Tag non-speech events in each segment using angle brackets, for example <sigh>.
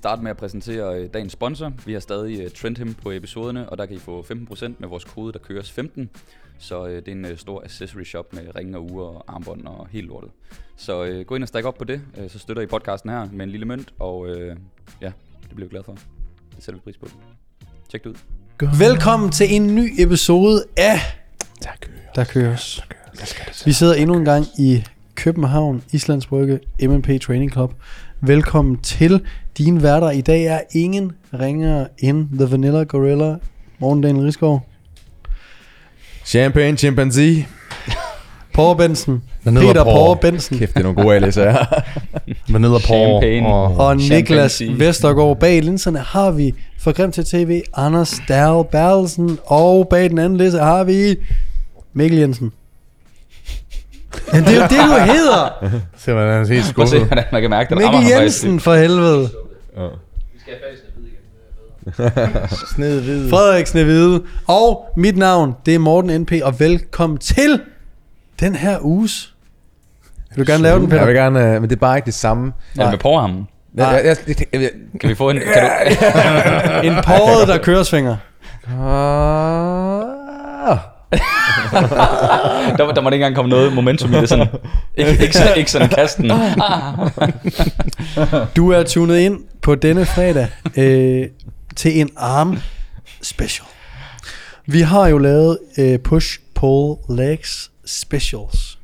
starte med at præsentere øh, dagens sponsor. Vi har stadig øh, Trendhim på episoderne, og der kan I få 15% med vores kode, der køres 15. Så øh, det er en stor accessory shop med ringe og ure og armbånd og helt lortet. Så gå ind og stik op på det, så støtter I podcasten her med en lille mønt, og ja, det bliver vi glade for. Det sætter vi pris på. Tjek det ud. Velkommen til en ny episode af Der kører. Der Køres. Der det Vi sidder endnu en gang i København, Islands Brygge, MMP Training Club. Velkommen til. Din værter i dag er ingen ringere end The Vanilla Gorilla. Morgen Daniel Rigsgaard. Champagne chimpanzee. <laughs> Paul Benson. Vanilla Peter Paul. Paul Benson. Kæft, det er nogle gode alias her. <laughs> Vanilla Paul og, Og Niklas. Vestergaard. Bag linserne har vi for Grim til TV, Anders Dahl Berlsen. Og bag den anden liste har vi Mikkel Jensen. Men det er jo det, du <laughs> hedder. se hvordan han er helt Prøv at se, skuffet. hvordan man kan mærke, rammer Mikkel. Jensen for helvede. Sned hvid. <laughs> Frederik Snevide. Og mit navn, det er Morten NP, og velkommen til den her uges. Vil du gerne lave den, Jeg Peter? vil gerne, øh, men det er bare ikke det samme. Er det med porhammen? Jeg, jeg, jeg, jeg, jeg, jeg, Kan vi få en... Kan du, <laughs> En påret, der kører svinger. Ah. <laughs> der, der måtte ikke engang komme noget momentum i det. Sådan. Ikke, ikke, sådan, ikke sådan kasten. <laughs> Du er tunet ind på denne fredag øh, til en arm special. Vi har jo lavet øh, push, pull, legs specials.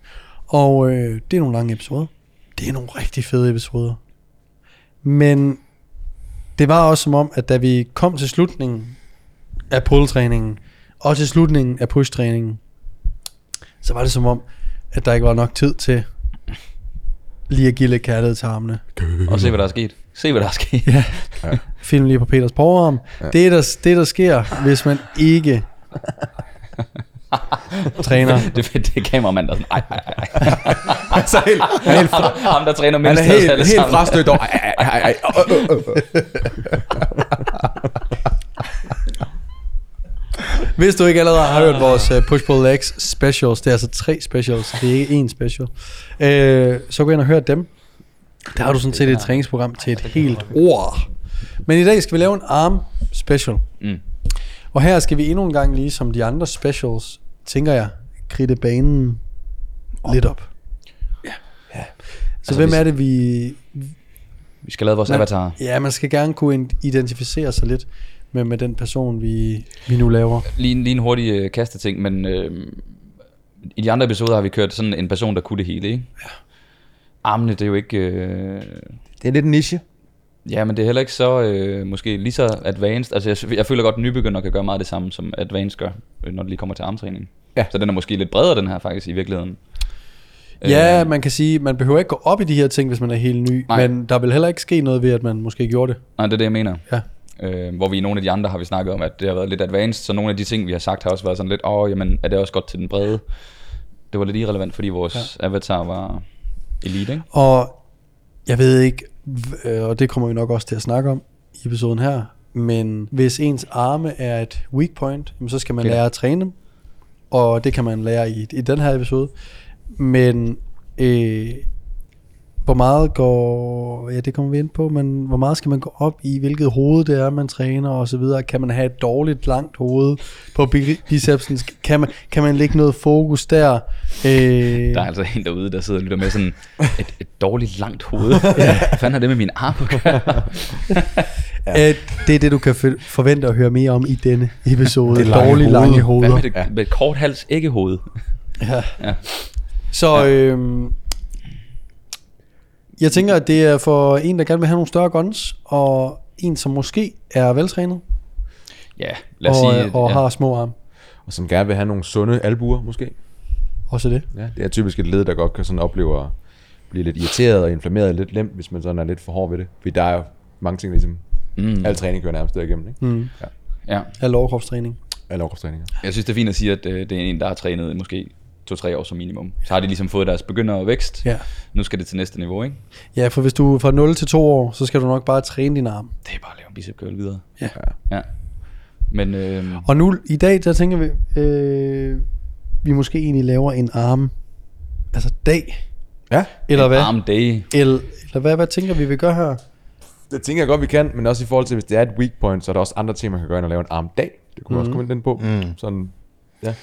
Og øh, det er nogle lange episoder. Det er nogle rigtig fede episoder. Men det var også som om, at da vi kom til slutningen af pull-træningen, og til slutningen af push-træningen, så var det som om, at der ikke var nok tid til lige at give lidt kærlighed til armene. Og se, hvad der er sket. Se, hvad der er sket. Ja. Film lige på Peters powerarm. Ja. Det, er der, det, der sker, hvis man ikke træner. Det, det, det er kameramanden, der er sådan, ej, ej, ej. altså, helt, han er helt, fra, Ham, der træner han mindst er af os helt, helt frastødt over. Ej, ej, ej, ej. Øh, øh, øh. Hvis du ikke allerede har hørt vores uh, Push Pull Legs specials, det er altså tre specials, det er ikke én special, uh, så gå ind og hør dem. Der har du sådan set et træningsprogram til et helt ord. Men i dag skal vi lave en arm special. Mm. Og her skal vi endnu en gang, lige som de andre specials, tænker jeg, kridte banen lidt op. Ja. Så Altså, hvem er det, vi... Vi skal lave vores Man- avatar. Ja, man skal gerne kunne identificere sig lidt med, med den person, vi, vi nu laver. Lige, en- lige en hurtig øh, kasteting, men øh, i de andre episoder har vi kørt sådan en person, der kunne det hele, ikke? Ja. Armene, det er jo ikke... Øh, Det er lidt en niche. ja, men det er heller ikke så, øh, måske lige så advanced. Altså, jeg, jeg føler godt, at nybegynder kan gøre meget det samme, som advanced gør, øh, når det lige kommer til armtræning. Ja. Så den er måske lidt bredere, den her faktisk, i virkeligheden. Ja, Øh, man kan sige, man behøver ikke gå op i de her ting, hvis man er helt ny. Nej. Men der vil heller ikke ske noget ved, at man måske gjorde det. Nej, det er det, jeg mener. Ja. Øh, hvor vi i nogle af de andre har vi snakket om, at det har været lidt advanced, så nogle af de ting, vi har sagt, har også været sådan lidt, åh, jamen, er det også godt til den brede? Det var lidt irrelevant, fordi vores ja. avatar var elite, ikke? Og jeg ved ikke, øh, og det kommer vi nok også til at snakke om i episoden her, men hvis ens arme er et weak point, så skal man Okay. lære at træne dem. Og det kan man lære i, i den her episode. Men øh, hvor meget går, ja det kommer vi ind på, men hvor meget skal man gå op i, hvilket hoved det er, man træner og så videre. Kan man have et dårligt langt hoved på bi- bicepsen? Kan man, kan man lægge noget fokus der? Øh, Der er altså en derude, der sidder og lytter med sådan et, et dårligt langt hoved. <laughs> Hvad fanden har det med min arm at gøre? At det er det, du kan for- forvente at høre mere om i denne episode. Det lange Dårlige, hoved. lange Hvad med, det, med et kort hals æggehoved? Ja. Ja. Så øhm, jeg tænker, at det er for en, der gerne vil have nogle større guns, og en, som måske er veltrænet, Ja, lad os og, sige... og ja. har små arme. Og som gerne vil have nogle sunde albuer, måske. Også det. Ja, det er typisk et led, der godt kan sådan opleve at blive lidt irriteret og inflammeret lidt lemt, hvis man sådan er lidt for hård ved det. Fordi der er jo mange ting, ligesom Mm. al træning kører nærmest derigennem, ikke? Mm. Ja. Af lovkropstræning. Alle overkropstræninger. Jeg synes, det er fint at sige, at øh, det er en, der har trænet måske to-tre år som minimum. Så har de ligesom fået deres begyndervækst. Ja. Nu skal det til næste niveau, ikke? ja, for hvis du er fra 0 til 2 år, så skal du nok bare træne din arm. Det er bare at lave en bicep curl videre. Ja. Ja. Men øh, Og nu, i dag, der tænker vi, øh, vi måske egentlig laver en arm, altså dag, Ja. eller hvad? arm day. Eller, eller hvad, hvad tænker vi, vi gør her? Det tænker jeg godt, vi kan, men også i forhold til, hvis det er et weak point, så er der også andre ting, man kan gøre, end at lave en armdag. Det kunne mm. også komme ind den på. Mm. Sådan, ja.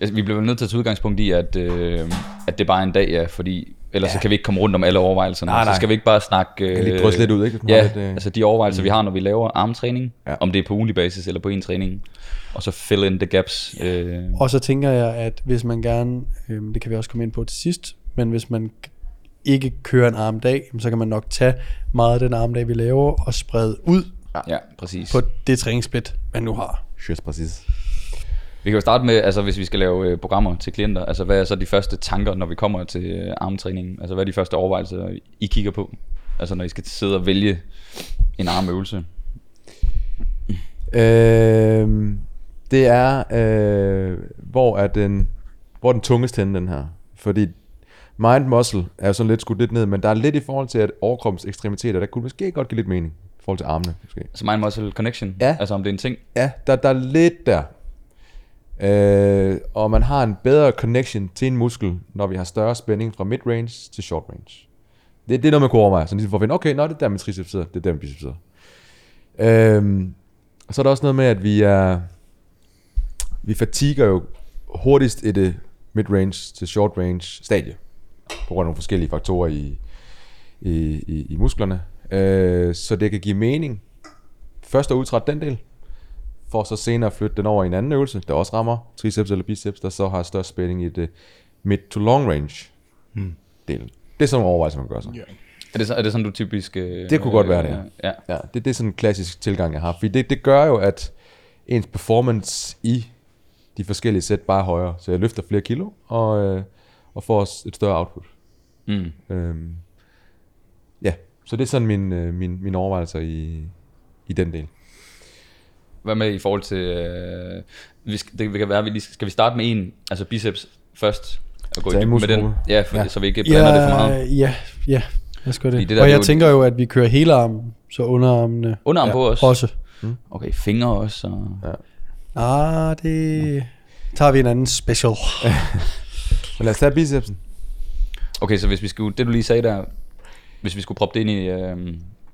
Altså, vi bliver nødt til at tage udgangspunkt i, at, øh, at det bare er en dag, ja, fordi ellers ja. så kan vi ikke komme rundt om alle overvejelserne. Nej, nej. Så skal vi ikke bare snakke... Øh, Kan lige drysse lidt ud, ikke? Ja, lidt, øh, altså de overvejelser, vi har, når vi laver armtræning, Ja. ja. om det er på ugenlig basis eller på en træning, og så fill in the gaps. Øh, Og så tænker jeg, at hvis man gerne, øhm, det kan vi også komme ind på til sidst, men hvis man ikke kører en armdag, jamen, så kan man nok tage meget af den armdag, vi laver, og sprede ud ja, præcis. på det træningssplit, man nu har. Just præcis. Vi kan jo starte med, altså hvis vi skal lave øh, programmer til klienter, altså hvad er så de første tanker, når vi kommer til øh, armtræningen? Altså hvad er de første overvejelser, I kigger på? Altså når I skal sidde og vælge en armøvelse. Øh, det er, øh, hvor er den, hvor er den tungest henne, den her? Fordi mind muscle er jo sådan lidt skudt lidt ned, men der er lidt i forhold til, at overkroppens ekstremiteter, der kunne måske godt give lidt mening i forhold til armene, måske. Altså mind muscle connection, Ja. altså om det er en ting. Ja, der, der er lidt der. Øh, og man har en bedre connection til en muskel, når vi har større spænding fra mid-range til short range. Det, det er noget, man kunne overveje. Så ligesom for at finde, okay, nå, det er der, min triceps sidder, det er der, min biceps sidder. Øhm, og så er der også noget med, at vi er, vi fatiger jo hurtigst i det mid-range til short range stadie. På grund af nogle forskellige faktorer i, i, i, i musklerne. Øh, så det kan give mening først at udtrætte den del, for så senere at flytte den over i en anden øvelse, der også rammer triceps eller biceps, der så har størst spænding i det mid to long range delen. Det er sådan nogle overvejelser, man gør sig. Er det, så, er det sådan, du typisk... Øh, Det kunne godt være det, ja. Ja. Ja, det, det er sådan en klassisk tilgang, jeg har. Fordi det, det gør jo, at ens performance i de forskellige sæt bare er højere. Så jeg løfter flere kilo, og, øh, og får et større output. Mm. Øhm, ja, så det er sådan min, øh, min, mine overvejelser i, i den del. Hvad med i forhold til... Øh, vi skal, det kan være, at vi lige, skal vi starte med en, altså biceps først? Og gå i med den? Ja, for, Ja. ja, så vi ikke blander det for meget. ja, ja, lad os gøre Fordi det. det der, og jeg jo- tænker jo, at vi kører hele armen, så underarmene Underarm Ja. på os? også. Okay, fingre også. Og... Ah, det tager vi en anden special. <laughs> Men lad os tage bicepsen. Okay, så hvis vi skulle, det du lige sagde der, hvis vi skulle proppe det ind i... Øh,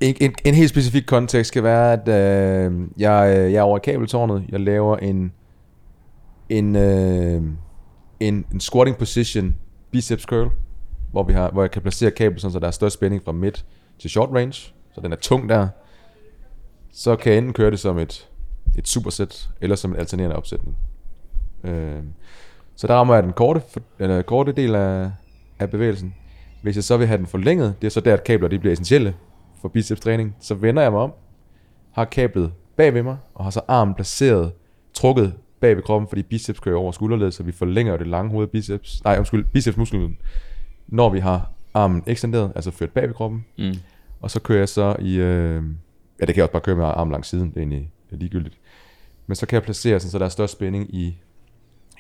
en, en, en helt specifik kontekst skal være, at øh, jeg, øh, jeg er over i kabeltårnet. Jeg laver en, en, øh, en, en squatting position biceps curl, hvor, vi har, hvor jeg kan placere kablet, sådan, så der er størst spænding fra midt til short range. Så den er tung der. Så kan jeg enten køre det som et, et supersæt, eller som en alternerende opsætning. Øh, så der rammer jeg den korte, eller korte del af, af bevægelsen. Hvis jeg så vil have den forlænget, det er så der, at kabler de bliver essentielle for biceps træning, så vender jeg mig om, har kablet bag ved mig, og har så armen placeret, trukket bag ved kroppen, fordi biceps kører over skulderledet, så vi forlænger det lange hoved biceps, nej, undskyld, bicepsmusklen, når vi har armen ekstenderet, altså ført bag ved kroppen, mm. og så kører jeg så i, øh, ja det kan jeg også bare køre med armen langs siden, det er egentlig ligegyldigt. Men så kan jeg placere sådan, så der er størst spænding i,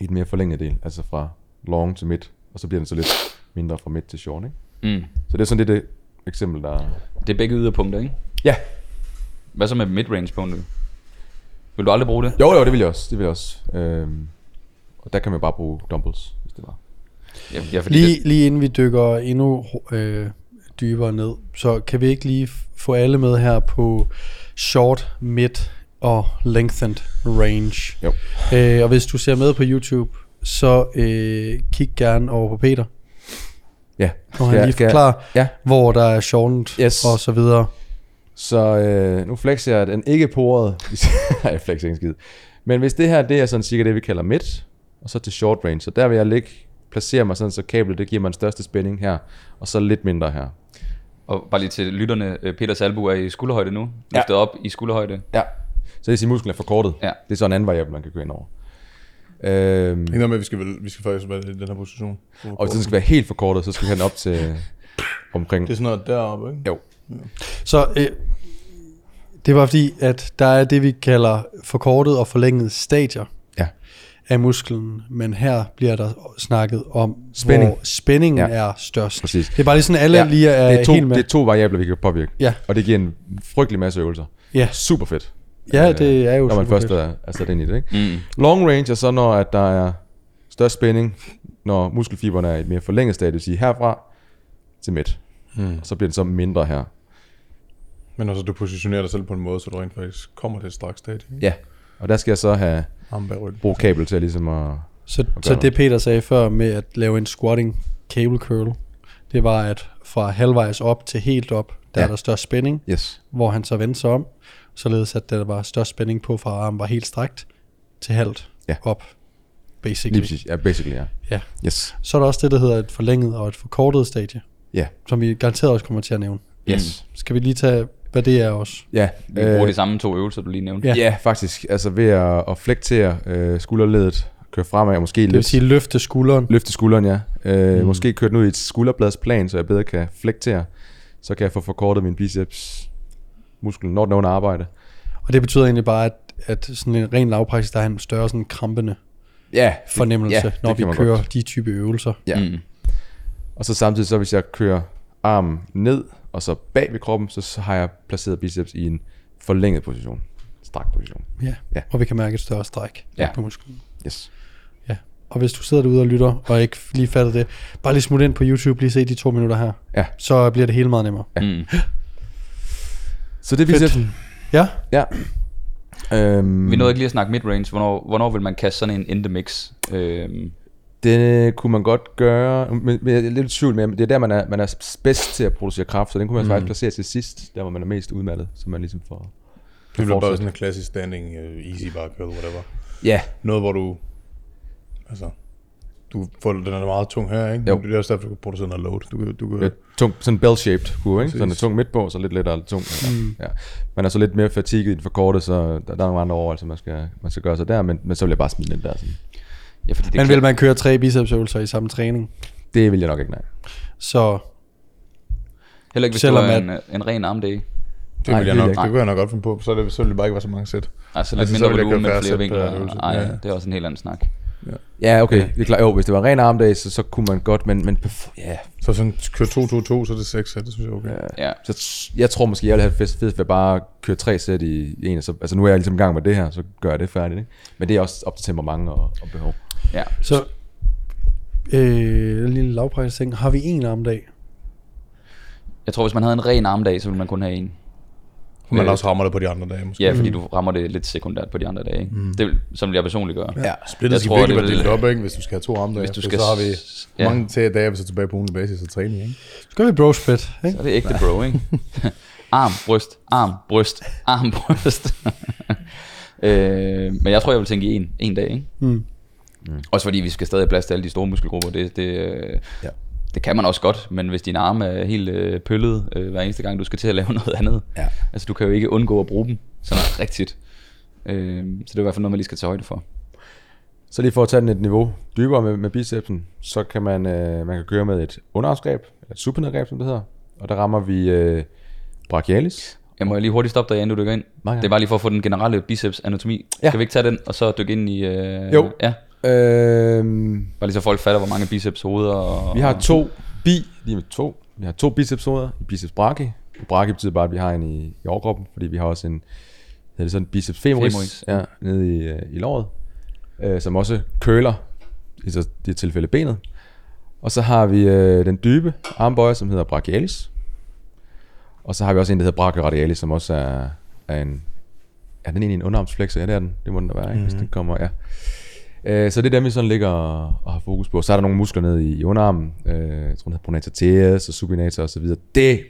i den mere forlængede del, altså fra long til midt, og så bliver den så lidt mindre fra midt til short, ikke? Mm. Så det er sådan lidt det eksempel, der... Det er begge yderpunkter, ikke? Ja, Hvad så med midrange punktet? Vil du aldrig bruge det? jo jo, det vil jeg også, det vil jeg også. Øhm, og der kan man bare bruge dumbbells, hvis det var. Ja, ja fordi Lige, lige inden vi dykker endnu øh, dybere ned, så kan vi ikke lige få alle med her på short, mid og lengthened range. Jo. Øh, og hvis du ser med på YouTube, så øh, kig gerne over på Peter, Ja, når han lige skal jeg- forklarer, Ja, hvor der er shortened Yes. og så videre. så øh, nu flexer jeg den ikke porede. <laughs> Nej, jeg flexer ikke skid. Men hvis det her, det er sådan cirka det, vi kalder midt, og så til short range, så der vil jeg ligge, placere mig sådan, så kablet, det giver mig den største spænding her, og så lidt mindre her. Og bare lige til lytterne, øh, Peters albu er i skulderhøjde nu. Ja. Løftet op i skulderhøjde. Ja. Så det er musklen er forkortet. Ja. Det er så en anden variabel, man kan køre ind over. Øhm, Ikke noget med, at vi skal, vel, vi skal faktisk være i den her position. og hvis den skal være helt forkortet, så skal vi have den op til omkring... Det er sådan noget deroppe, ikke? Jo. Så øh, det var fordi, at der er det, vi kalder forkortet og forlænget stadier Ja. af musklen, men her bliver der snakket om, Spænding. hvor spændingen Ja. er størst. Præcis. Det er bare lige sådan, alle ja, lige er, det, er to, helt med. det er to variabler, vi kan påvirke. Ja. Og det giver en frygtelig masse øvelser. Ja. Super fedt. Ja, det er jo Når man først fedt. er, er sat ind i det. Ikke? Mm. Long range er så, når at der er størst spænding, når muskelfiberne er i et mere forlænget stadie, det vil sige herfra til midt. Mm. Og så bliver den så mindre her. Men også, du positionerer dig selv på en måde, så du rent faktisk kommer til et straks stadie. ikke? Ja, og der skal jeg så have bruge kabel til ligesom at... Så, gør så noget. det Peter sagde før med at lave en squatting cable curl, det var at fra halvvejs op til helt op, der Ja. er der størst spænding, Yes. hvor han så vendte sig om, således at der var størst spænding på fra armen var helt strakt til halvt Ja. op, basically. Lige præcis. Ja, basically, ja. Ja. Yes. Så er der også det, der hedder et forlænget og et forkortet stadie, Ja. som vi garanteret også kommer til at nævne. Yes. Skal vi lige tage, hvad det er også? Ja. Vi bruger de samme to øvelser, du lige nævnte. Ja. Ja. ja, faktisk. Altså ved at, at flektere øh, skulderledet, køre fremad, og måske Det vil lidt sige løfte skulderen. løfte skulderen, ja. Øh, mm. Måske køre den ud i et skulderbladsplan, så jeg bedre kan flektere. Så kan jeg få forkortet min biceps muskel, når den er under arbejde. Og det betyder egentlig bare, at, at sådan en ren lavpraksis, der er en større sådan krampende Ja. fornemmelse, ja, ja, når vi kører godt. de type øvelser. Ja. Mm. Og så samtidig, så hvis jeg kører armen ned, og så bag ved kroppen, så, så har jeg placeret biceps i en forlænget position. Strak position. Ja. Ja. Og vi kan mærke et større stræk Ja. på musklen. Yes. Ja. Og hvis du sidder derude og lytter, og ikke lige fatter det, bare lige smut ind på YouTube, lige se de to minutter her. Ja. Så bliver det hele meget nemmere. Mm. Så det er Fedt. bicepsen. Ja, Ja. Øhm, Vi nåede ikke lige at snakke midrange. Hvornår, hvornår vil man kaste sådan en in the mix? Øhm, Det kunne man godt gøre, men, men jeg er lidt tvivl med, det er der, man er, man er bedst til at producere kraft, så den kunne man mm. faktisk placere til sidst, der hvor man er mest udmattet, så man ligesom får... Det bliver bare sådan en klassisk standing, uh, easy bar curl, whatever. Ja, Noget, hvor du... Altså... Du får, den er meget tung her, ikke? Jo. Det er også derfor, du kan producere noget load. Du, kan- du kan, det er tung, sådan bell-shaped kurve, ikke? Så den er tung midt på, så lidt lettere tung. Mm. Ja. Man er så lidt mere fatiget i den forkorte, så der, der er nogle andre overvejelser, man skal, man skal gøre sig der, men, men så vil jeg bare smide den der. Sådan. ja, fordi det men er vil man køre tre bicepsøvelser i samme træning, Det vil jeg nok ikke, nej. så heller ikke, hvis selvom var at- en, øh, en ren armdag. det, Nej, vil jeg nok, det kunne jeg nok godt finde på. Så, er det, så vil det bare ikke være så mange sæt. Altså lidt Altså, så mindre vil jeg volumen færre flere vinkler. øvelse. Ej, Ja. det er også en helt anden snak. Ja, okay. Det er klart, jo, hvis det var ren armdag, så, så kunne man godt, men, men ja, Så sådan køre 2-2-2, så er det 6 sæt. Det synes jeg er okay. Ja. Ja. Så jeg tror måske, jeg vil have fedt, fedt ved bare at køre tre sæt i, en. og Så, altså nu er jeg ligesom i gang med det her, så gør jeg det færdigt. Ikke? Men det er også op til temperament og, og behov. ja. Så, øh, en lille ting. Har vi en armdag? Jeg tror, hvis man havde en ren armdag, så ville man kun have en. Man Øh, også rammer det på de andre dage, måske. Ja, fordi du rammer det lidt sekundært på de andre dage. Ikke? Mm. Det vil, som jeg personligt gør. Ja. Splittet skal virkelig det være delt op, ikke? Hvis du skal have to armdage. Hvis du For skal Så har vi ja. mange til dage, hvis du er tilbage på ugenlig basis og træning, ikke? Skal vi bro split, ikke? Så er det ægte bro, ikke? <laughs> arm, bryst, arm, bryst, arm, bryst. <laughs> øh, men jeg tror, jeg vil tænke i en, en dag, ikke? Mm. Også fordi vi skal stadig have plads til alle de store muskelgrupper. Det, det, øh, Ja. Det kan man også godt, men hvis din arme er helt øh, pøllet øh, hver eneste gang, du skal til at lave <laughs> noget andet. Ja. Altså, du kan jo ikke undgå at bruge dem sådan rigtigt. Øh, så det er i hvert fald noget, man lige skal tage højde for. Så lige for at tage den et niveau dybere med, med bicepsen, så kan man, øh, man kan køre med et underarmsgreb, et supinedgreb, som det hedder. Og der rammer vi øh, brachialis. Jeg må lige hurtigt stoppe dig, inden du dykker ind. Det er bare lige for at få den generelle biceps anatomi. Ja. Skal vi ikke tage den, og så dykke ind i... Øh, Jo. Ja, Øh, bare lige så folk fatter, hvor mange biceps hoveder og... vi har to bi, lige med to. Vi har to bicepshoveder i biceps brachii. Brachii betyder bare, at vi har en i, i overkroppen, fordi vi har også en, hedder det sådan, biceps femoris, Femoris. Ja, nede i, øh, i låret, øh, som også køler, i så det tilfælde benet. Og så har vi øh, den dybe armbøjer, som hedder brachialis. Og så har vi også en, der hedder brachioradialis, som også er, er en... Er den egentlig en underarmsflexor? Ja, det er den. Det må den da være, ikke? Mm-hmm. hvis den kommer, ja. Øh, så det er dem, vi sådan ligger og, har fokus på. Så er der nogle muskler nede i, underarmen. Øh, jeg tror, den hedder pronator teres og supinator og så videre. Det,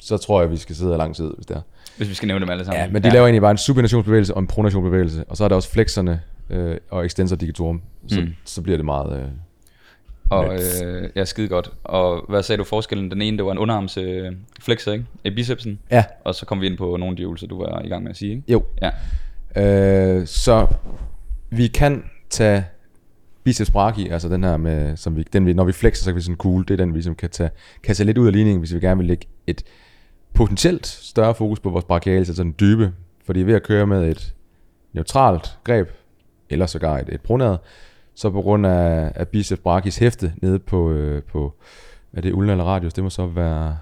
så tror jeg, vi skal sidde her lang tid, hvis det er. Hvis vi skal nævne dem alle sammen. Ja, men de ja. laver egentlig bare en supinationsbevægelse og en pronationsbevægelse. Og så er der også flexerne øh, og extensor digitorum. Så, Mm. så bliver det meget... Øh, Og øh, ja, skide godt. Og hvad sagde du forskellen? Den ene, det var en underarms øh, flexor, ikke? I bicepsen. ja, Og så kom vi ind på nogle af de øvelser, du var i gang med at sige, ikke? jo. Ja. Øh, så vi kan tage biceps brachii, altså den her med, som vi, den vi, når vi flexer, så kan vi sådan cool, det er den, vi ligesom kan tage, kan tage lidt ud af ligningen, hvis vi gerne vil lægge et potentielt større fokus på vores brachialis, altså den dybe, fordi ved at køre med et neutralt greb, eller sågar et, et pronæret, så på grund af, af biceps brachis hæfte nede på, øh, på er det ulna eller radius, det må så være,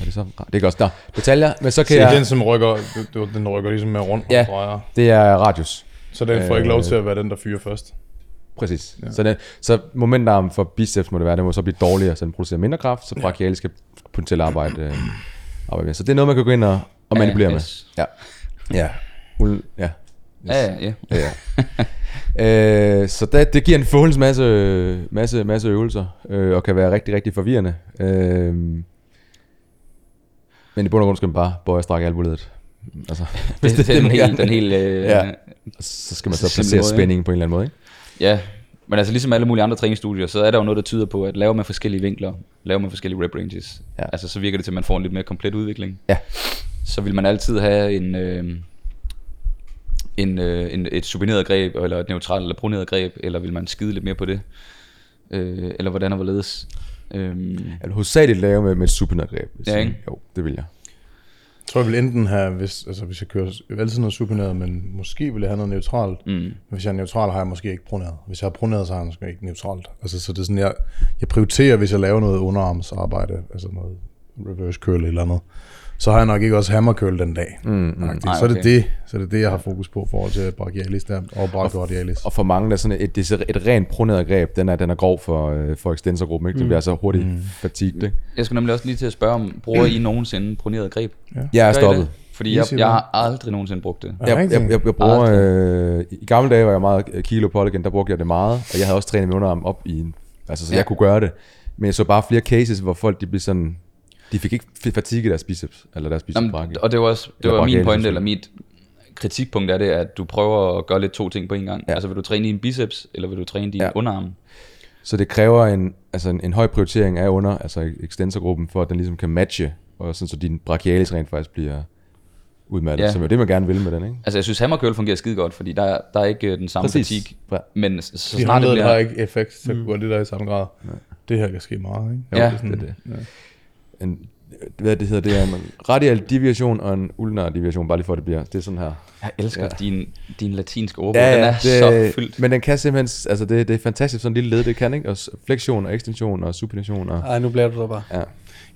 er det så, det er også, der detaljer, men så kan er jeg, den, som rykker, den rykker ligesom med rundt Ja. og drejer. det er radius, Så den får ikke lov Øh. til at være den, der fyrer først. Præcis. Ja. Så, den, så momentarm for biceps må det være, den må så blive dårligere, så den producerer mindre kraft, så brachialis skal potentielt arbejde øh, arbejde med. Så det er noget, man kan gå ind og, og Ja, manipulere yes. med. Ja. Ja. Ul- ja. Ja, ja, ja. Ja, ja. øh, så det, det giver en fuldens masse, masse, masse øvelser, øh, og kan være rigtig, rigtig forvirrende. Øh, men i bund og grund skal man bare bøje og strække albuledet. Altså, Det, det, det, den, man helt, den helt, øh, Ja. Så skal man så placere måde, spændingen på en eller anden måde. Ikke? ja. Men altså ligesom alle mulige andre træningsstudier, så er der jo noget, der tyder på, at lave med forskellige vinkler, lave med forskellige rep ranges, Ja. altså så virker det til, at man får en lidt mere komplet udvikling. Ja. Så vil man altid have en, øh, en, øh, en, et supineret greb, eller et neutralt eller proneret greb, eller vil man skide lidt mere på det? Øh, eller hvordan og hvorledes? Øhm, Jeg vil hovedsageligt lave med, med et supineret-greb. Ja, ikke? Jo, det vil jeg. Jeg tror, jeg vil enten have, hvis, altså, hvis jeg kører jeg vil altid noget supineret, men måske vil jeg have noget neutralt. mm, Hvis jeg er neutral, har jeg måske ikke proneret. Hvis jeg har proneret, så har jeg måske ikke neutralt. Altså, så det er sådan, jeg, jeg prioriterer, hvis jeg laver noget underarmsarbejde, altså noget reverse curl eller andet, så har jeg nok ikke også hammer curl den dag. Mm, mm. Nej, så, er det okay. det, så er det det, jeg har fokus på i forhold til brachialis der, og brachiordialis. Og for mange, der er sådan et, det er et rent proneret greb, den er, den er grov for, øh, for extensorgruppen, ikke? Det bliver så hurtigt mm. fatigued, ikke? jeg skal nemlig også lige til at spørge om, bruger I nogensinde proneret greb? Jeg er stoppet. Fordi jeg, jeg har aldrig nogensinde brugt det. Jeg, jeg, jeg, jeg bruger, øh, I gamle dage var jeg meget øh, kilo polygon, der brugte jeg det meget, og jeg havde også trænet med underarm op i en, altså så ja. Ja. jeg kunne gøre det. Men jeg så bare flere cases, hvor folk de blev sådan, de fik ikke fatigue i deres biceps, eller deres biceps Jamen, og det var, også, det var min pointe, eller mit kritikpunkt er det, at du prøver at gøre lidt to ting på en gang. Ja. Ja. Altså vil du træne din biceps, eller vil du træne din Ja. ja. underarm? Så det kræver en, altså en, en høj prioritering af under, altså extensorgruppen, for at den ligesom kan matche, og sådan så din brachialis rent faktisk bliver udmattet, Ja. som er det, man gerne vil med den, ikke? Altså jeg synes hammer curl fungerer skide godt, fordi der, er- der er ikke øh, den samme Præcis. fatigue. Ja. Men så, så De snart det håndled har bliver... ikke effekt til at gøre det der i samme grad. Det her kan ske meget, ikke? Ja, det sådan, det er det. En, hvad det hedder, det er en radial deviation og en ulnar deviation, bare lige for at det bliver, det er sådan her. Jeg elsker Ja. din, din latinske ordbog. Ja, den er det, så fyldt. Men den kan simpelthen, altså det, det er fantastisk, sådan en lille led, det kan, ikke? Og flektion og ekstension og supination og... Ej, nu bliver du der bare. Ja.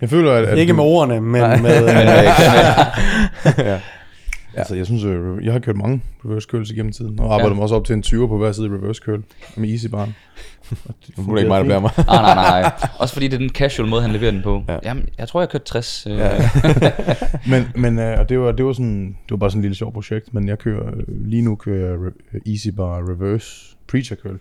Jeg føler, at, at Ikke du, med ordene, men Nej. med... <laughs> ja. <laughs> Altså, jeg synes, øh, jeg har kørt mange reverse curls igennem tiden, og arbejder Ja. også op til en 20 på hver side i reverse curl med easy barn. <laughs> Nu er det ikke mig, der bliver <laughs> mig. Ah, nej, nej, nej. Også fordi det er den casual måde, han leverer den på. Ja. Ja. Jamen, jeg tror, jeg har kørt 60. Øh, Ja. ja. <laughs> Men, men øh, og det var, det var sådan, det var bare sådan en lille sjov projekt, men jeg kører, lige nu kører jeg easy bar reverse preacher curl.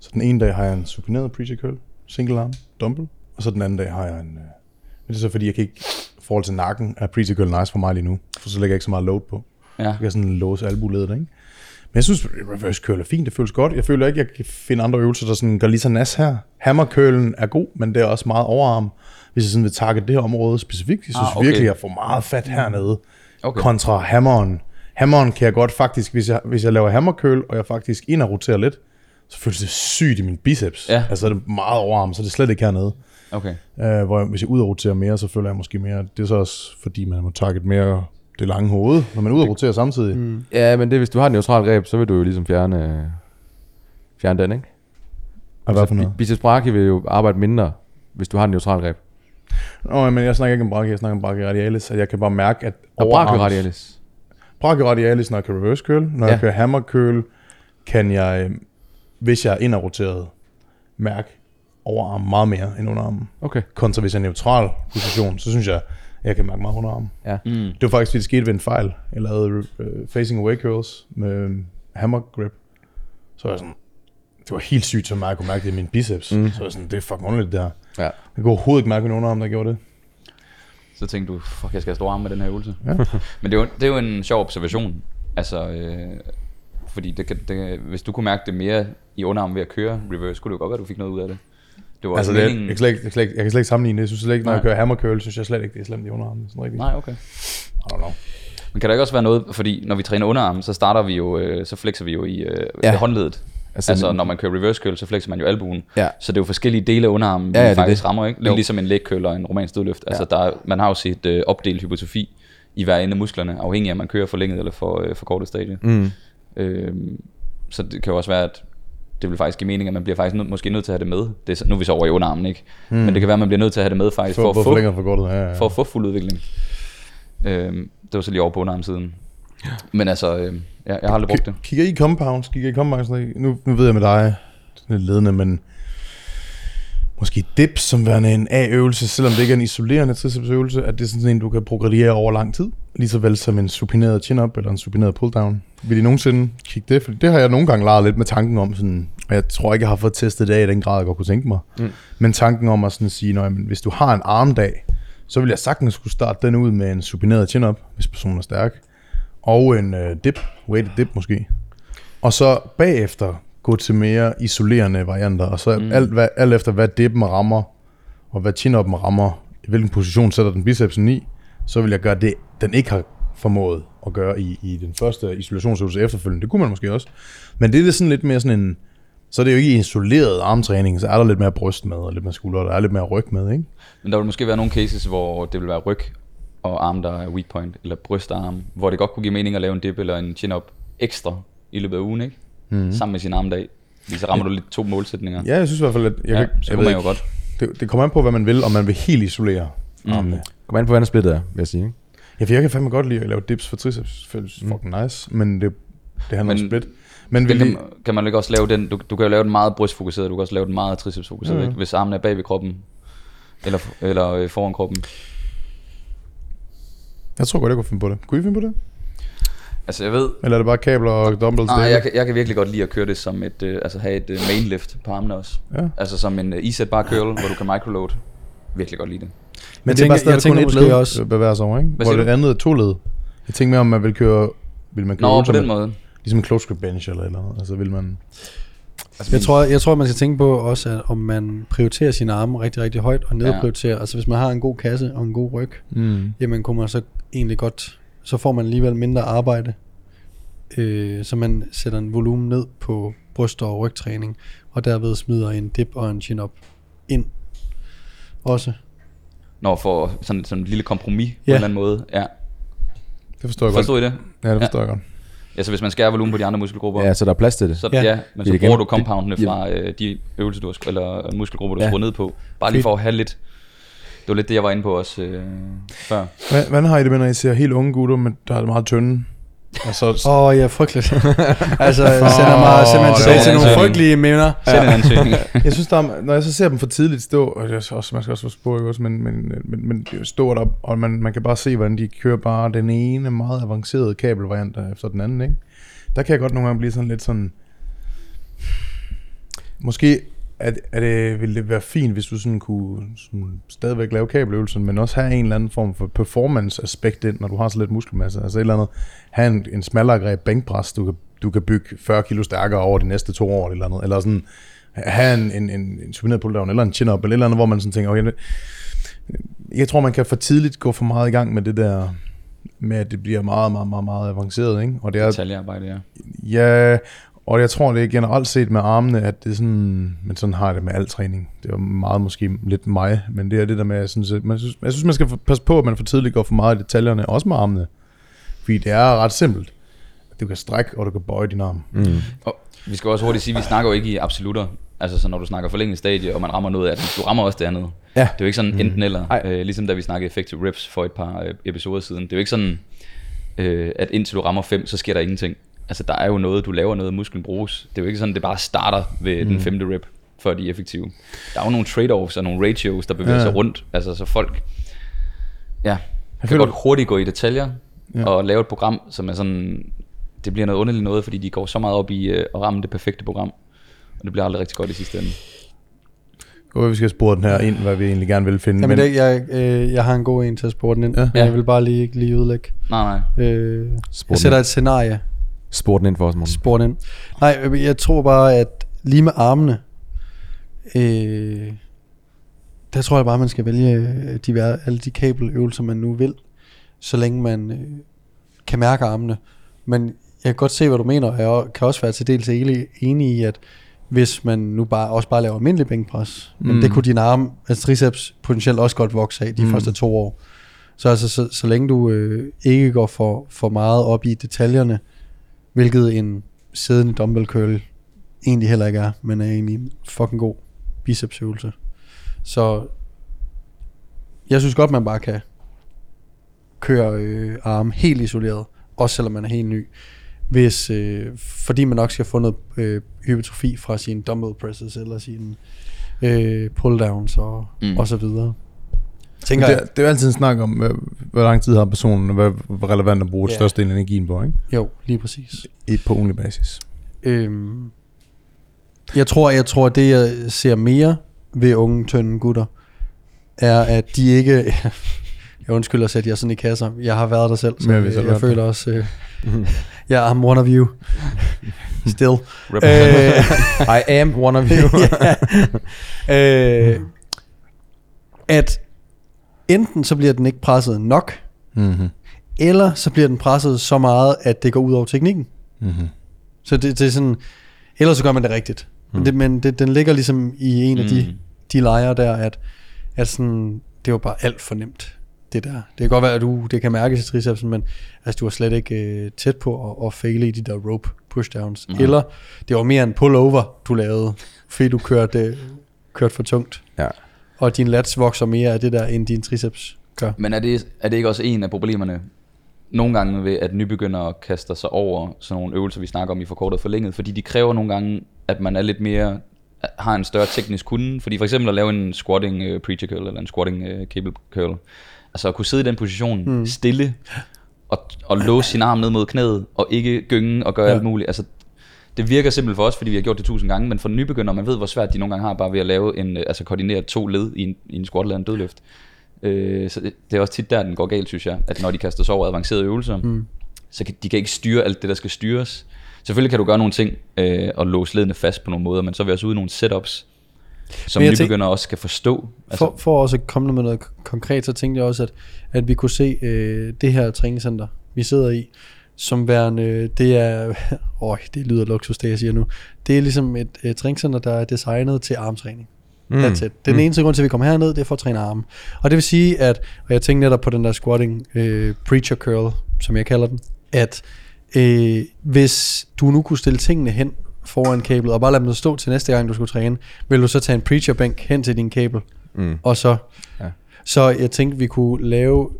Så den ene dag har jeg en supineret preacher curl, single arm, dumbbell, og så den anden dag har jeg en, øh, men det er så fordi, jeg kan ikke, forhold til nakken, er preacher curl nice for mig lige nu, for så lægger jeg ikke så meget load på. ja. Jeg kan sådan låse albuledet, ikke? Men jeg synes, reverse curl er fint, det føles godt. Jeg føler ikke, jeg kan finde andre øvelser, der sådan gør lige så nas her. Hammer curlen er god, men det er også meget overarm. Hvis jeg sådan vil target det her område specifikt, jeg synes Ah, okay. virkelig, jeg får meget fat hernede. Okay. Kontra hammeren. Hammeren kan jeg godt faktisk, hvis jeg, hvis jeg laver hammer curl, og jeg faktisk ind og roterer lidt, så føles det sygt i min biceps. Ja. Altså det er meget overarm, så det er slet ikke hernede. Okay. Uh, hvor jeg, hvis jeg ud og roterer mere, så føler jeg måske mere, det er så også fordi, man må target mere det lange hoved, når man er ude og roterer samtidig. Mm. ja, men det, hvis du har et neutralt greb, så vil du jo ligesom fjerne, øh, fjerne den, ikke? Og hvad for noget? Biceps brachii vil jo arbejde mindre, hvis du har et neutralt greb. Nå, men jeg snakker ikke om brachii, jeg snakker om brachioradialis, at jeg kan bare mærke, at Og brachioradialis. brachioradialis, når jeg kan reverse curl, når Ja. jeg kører hammer curl, kan jeg, øh, hvis jeg er ind og roteret, mærke overarm meget mere end underarmen. Okay. Kontra hvis jeg er neutral position, så synes jeg, at jeg kan mærke meget underarmen. Ja. Mm. Det var faktisk, fordi det skete ved en fejl. Jeg lavede uh, facing away curls med øh, hammer grip. Så var jeg sådan, det var helt sygt, så meget jeg kunne mærke det i min biceps. Mm. Mm. Så var jeg sådan, det er fucking underligt det her. Ja. Jeg kunne overhovedet ikke mærke min underarm, der gjorde det. Så tænkte du, fuck, jeg skal have store arme med den her øvelse. Ja. <laughs> Men det er, jo, det er jo en sjov observation. Altså, øh, fordi det, kan- det, hvis du kunne mærke det mere i underarmen ved at køre reverse, kunne det jo godt være, at du fik noget ud af det. Det var Altså, altså, det, meningen... jeg, kan slet ikke, jeg, slet ikke, jeg kan slet ikke sammenligne det. Jeg synes slet ikke, når Nej. jeg kører hammer curl, synes jeg slet ikke, det er slemt i underarmen. Sådan rigtigt. Nej, okay. I don't know. Men kan der ikke også være noget, fordi når vi træner underarm, så starter vi jo, øh, så flexer vi jo i øh, Ja. ja. håndledet. Altså, Altså, altså når man kører reverse curl, så flexer man jo albuen. Ja. Så det er jo forskellige dele af underarmen, Ja, ja, ja, vi det faktisk det. rammer, ikke? Jo. ligesom en curl og en romansk dødløft. Altså, der er, man har jo set øh, opdelt hypotrofi i hver ende af musklerne, afhængig af, om man kører forlænget eller for, øh, for kortet stadie. Mm. Øh, så det kan jo også være, at det vil faktisk give mening, at man bliver faktisk nød, måske nødt til at have det med. Det er, nu er vi så over i underarmen, ikke? Mm. Men det kan være, at man bliver nødt til at have det med faktisk, for, For, at, for få, for godt. Ja, ja. for at få fuld udvikling. Øh, det var så lige over på underarmsiden. Men altså, øh, jeg, jeg har aldrig brugt det. K- Kigger I compounds? Kigger I compounds? Nu, nu ved jeg med dig, sådan lidt ledende, men måske dips som værende en A-øvelse, selvom det ikke er en isolerende tricepsøvelse, at det er sådan en, du kan progrediere over lang tid. Lige så vel som en supineret chin-up eller en supineret pull-down. Vil I nogensinde kigge det? For det har jeg nogle gange leget lidt med tanken om, sådan, og jeg tror ikke, jeg har fået testet det af i den grad, jeg godt kunne tænke mig. Mm. Men tanken om at sådan sige, når, hvis du har en armdag, så vil jeg sagtens skulle starte den ud med en supineret chin-up, hvis personen er stærk. Og en øh, dip, weighted dip måske. Og så bagefter gå til mere isolerende varianter, og så mm. alt, hvad, alt efter hvad dippen rammer, og hvad chin rammer, i hvilken position sætter den bicepsen i, så vil jeg gøre det, den ikke har formået at gøre i, i den første isolationsøvelse efterfølgende. Det kunne man måske også. Men det er sådan lidt mere sådan en, så er det jo ikke isoleret armtræning, så er der lidt mere bryst med, og lidt mere skulder, og der er lidt mere ryg med, ikke? Men der vil måske være nogle cases, hvor det vil være ryg og arm, der er weak point, eller bryst og arm, hvor det godt kunne give mening at lave en dip eller en chin-up ekstra i løbet af ugen, ikke? Mm. Sammen med sin armdag. Fordi så rammer du lidt to målsætninger. Ja, jeg synes i hvert fald, at... Jeg, ja, kan, så jeg kunne man jo ikke- godt. Det, det kommer an på, hvad man vil, om man vil helt isolere Mm. armene. Kom an på, hvordan splittet er, vil jeg sige. Ikke? Ja, for jeg kan fandme godt lide at lave dips for triceps. Det er fucking nice, men det, det handler om Men- split. Men vil kan, I, kan man ikke også lave den, du, du kan jo lave den meget brystfokuseret, du kan også lave den meget tricepsfokuseret, ja. ikke? hvis armen er bag ved kroppen, eller, eller øh, foran kroppen. jeg tror godt, jeg kunne finde på det. Kunne I finde på det? Altså jeg ved, Eller er det bare kabler og dumbbells? nej, jeg, kan, jeg kan virkelig godt lide at køre det som et, øh, altså have et øh, main lift på armene også. Ja. Altså som en øh, e-set bar curl, hvor du kan microload. Virkelig godt lide det. Men Jeg det er bare tænker- stadig jeg tænker kun et led, også- bevæger sig over, ikke? Hvad Hvor det andet er to led. Jeg tænker mere om, man vil køre... Vil man køre Nå, på den måde. Ligesom en close grip bench eller eller andet. Altså vil man... Altså, Jeg min- tror, jeg tror, man skal tænke på også, at om man prioriterer sine arme rigtig, rigtig højt, og nedprioriterer. Ja. Altså hvis man har en god kasse og en god ryg, Mm. jamen kunne man så egentlig godt, så får man alligevel mindre arbejde. Øh, så man sætter en volumen ned på bryst- og rygtræning, og derved smider en dip og en chin-up ind. Også. Når for sådan, sådan et lille kompromis på Ja. en eller anden måde. Ja. Det forstår jeg godt. Forstod I det? Ja, det forstår jeg godt. Ja, så hvis man skærer volumen på de andre muskelgrupper, Ja, så der er plads til det. så, Ja. ja. ja, men så Det er bruger igen- du compoundene fra øh, de øvelser, du har, eller muskelgrupper, du Ja. har skruet ned på. Bare lige for at have lidt... Det var lidt det, jeg var inde på også øh, før. Hvad- Hvordan har I det med, når I ser helt unge gutter, men der er meget tynde? Og så, Åh, oh, ja, frygteligt. <laughs> altså, jeg sender mig simpelthen tilbage det til nogle frygtelige minder. Send en ansøgning. <laughs> jeg synes, der er, når jeg så ser dem for tidligt stå, og det er også, man skal også være spor, ikke også, men, men, men, men står der, og man, man kan bare se, hvordan de kører bare den ene meget avancerede kabelvariant efter den anden, ikke? Der kan jeg godt nogle gange blive sådan lidt sådan, måske er, er det, ville det være fint, hvis du sådan kunne sådan stadigvæk lave kabeløvelsen, men også have en eller anden form for performance-aspekt ind, når du har så lidt muskelmasse. Altså et eller andet, have en, en smallere greb bænkpres, du kan, du kan bygge 40 kilo stærkere over de næste to år, eller andet. Eller sådan, have en, en, en, en supineret pulldown, eller en chin-up, eller et eller andet, hvor man sådan tænker, okay, jeg tror, man kan for tidligt gå for meget i gang med det der, med at det bliver meget, meget, meget, meget avanceret, ikke? Og det er, Detaljearbejde, ja. Ja, og jeg tror, det er generelt set med armene, at det er sådan, men sådan har jeg det med al træning. Det er jo meget måske lidt mig, men det er det der med, jeg synes, at man synes, jeg synes man skal passe på, at man for tidligt går for meget i detaljerne, også med armene. Fordi det er ret simpelt. Du kan strække, og du kan bøje din arm. Mm. Og vi skal også hurtigt sige, at vi snakker jo ikke i absolutter. Altså så når du snakker forlænget stadie, og man rammer noget af det, du rammer også det andet. Ja. Det er jo ikke sådan enten eller. Ej. Øh, ligesom da vi snakkede effective reps for et par øh, episoder siden. Det er jo ikke sådan, øh, at indtil du rammer fem, så sker der ingenting. Altså der er jo noget, du laver noget, musklen bruges. Det er jo ikke sådan, det bare starter ved mm. den femte rep, før de er effektive. Der er jo nogle trade-offs og nogle ratios, der bevæger Ja. sig rundt. Altså så folk ja, kan føler- godt hurtigt gå i detaljer, Ja. og lave et program, som er sådan, det bliver noget underligt noget, fordi de går så meget op i øh, at ramme det perfekte program. Og det bliver aldrig rigtig godt i sidste ende. Og vi skal spore den her ind, hvad vi egentlig gerne vil finde. Jamen, men, det, jeg, øh, jeg har en god en til at spore den ind, Ja. men jeg vil bare lige, ikke lige udlægge. Nej, nej. Øh, jeg sætter et scenarie, Spor den ind for os, morgen. spor den ind. Nej, øh, jeg tror bare, at lige med armene, øh, der tror jeg bare, man skal vælge øh, de, alle de kabeløvelser, man nu vil, så længe man øh, kan mærke armene. Men jeg kan godt se, hvad du mener, og jeg kan også være til dels enig, i, at hvis man nu bare også bare laver almindelig bænkpres, mm. men det kunne din arm, altså triceps, potentielt også godt vokse af de mm. første to år. Så altså, så, så længe du øh, ikke går for, for meget op i detaljerne, hvilket en siddende dumbbell curl egentlig heller ikke er, men er egentlig en fucking god bicepsøvelse. Så jeg synes godt, man bare kan køre øh, arm helt isoleret, også selvom man er helt ny. Hvis, øh, fordi man nok skal få noget øh, hypertrofi fra sine dumbbell presses eller sin øh, pull-downs og, mm. og så videre. Tænker det, jeg. det er jo altid en snak om, hvor lang tid har personen, og hvad, hvor relevant at bruge Ja. yeah. størstedelen af energien på, ikke? Jo, lige præcis. I, på ugenlig basis. Øhm, jeg tror, jeg tror, det jeg ser mere ved unge, tynde gutter, er, at de ikke... <laughs> Jeg undskylder at sætte jer sådan i kasser. Jeg har været der selv, så jeg jeg, selv jeg, føler også... Øh, <laughs> ja, I'm one of you. Still. Øh, <laughs> I am one of you. ja. øh, at enten så bliver den ikke presset nok, Mm-hmm. eller så bliver den presset så meget, at det går ud over teknikken. Mm-hmm. Så det, det er sådan, ellers så gør man det rigtigt. Mm. Men, det, men det, den ligger ligesom i en af de, Mm. de lejre der, at, at sådan, det var bare alt for nemt, det der. Det kan godt være, at du, det kan mærkes i tricepsen, men altså, du var slet ikke øh, tæt på at, at faile i de der rope pushdowns. Mm. Eller det var mere en pullover, du lavede, fordi du kørte, øh, kørte for tungt. Ja. Og din lats vokser mere af det der, end din triceps gør. Men er det, er det ikke også en af problemerne nogle gange ved, at nybegyndere kaster sig over sådan nogle øvelser, vi snakker om i forkortet og forlænget, fordi de kræver nogle gange, at man er lidt mere har en større teknisk kunde, fordi for eksempel at lave en squatting uh, preacher curl, eller en squatting uh, cable curl, altså at kunne sidde i den position mm. stille, og, og låse sin arm ned mod knæet, og ikke gynge og gøre. Ja. alt muligt, altså det virker simpelt for os, fordi vi har gjort det tusind gange, men for nybegyndere, man ved, hvor svært de nogle gange har bare ved at lave en, øh, altså koordinere to led i en, i en squat eller en dødløft. Øh, så det, det er også tit der, den går galt, synes jeg, at når de kaster sig over avancerede øvelser, mm. så kan, de kan ikke styre alt det, der skal styres. Selvfølgelig kan du gøre nogle ting øh, og låse ledene fast på nogle måder, men så er vi også ude i nogle setups, som Men jeg tænk- nybegyndere også skal forstå. Altså, For, for også at komme med noget konkret, så tænkte jeg også, at, at vi kunne se øh, det her træningscenter, vi sidder i, som værende, det er, <laughs> øj, det lyder luksus, det jeg siger nu, det er ligesom et, et træningscenter, der er designet til armtræning. Mm. That's it. Det er den eneste grund til, at vi kommer herned, det er for at træne arme. Og det vil sige, at, og jeg tænkte netop på den der squatting øh, preacher curl, som jeg kalder den, at øh, hvis du nu kunne stille tingene hen foran kablet, og bare lade dem stå til næste gang, du skulle træne, vil du så tage en preacher bænk hen til din kabel, Mm. og så, ja. så jeg tænkte, vi kunne lave,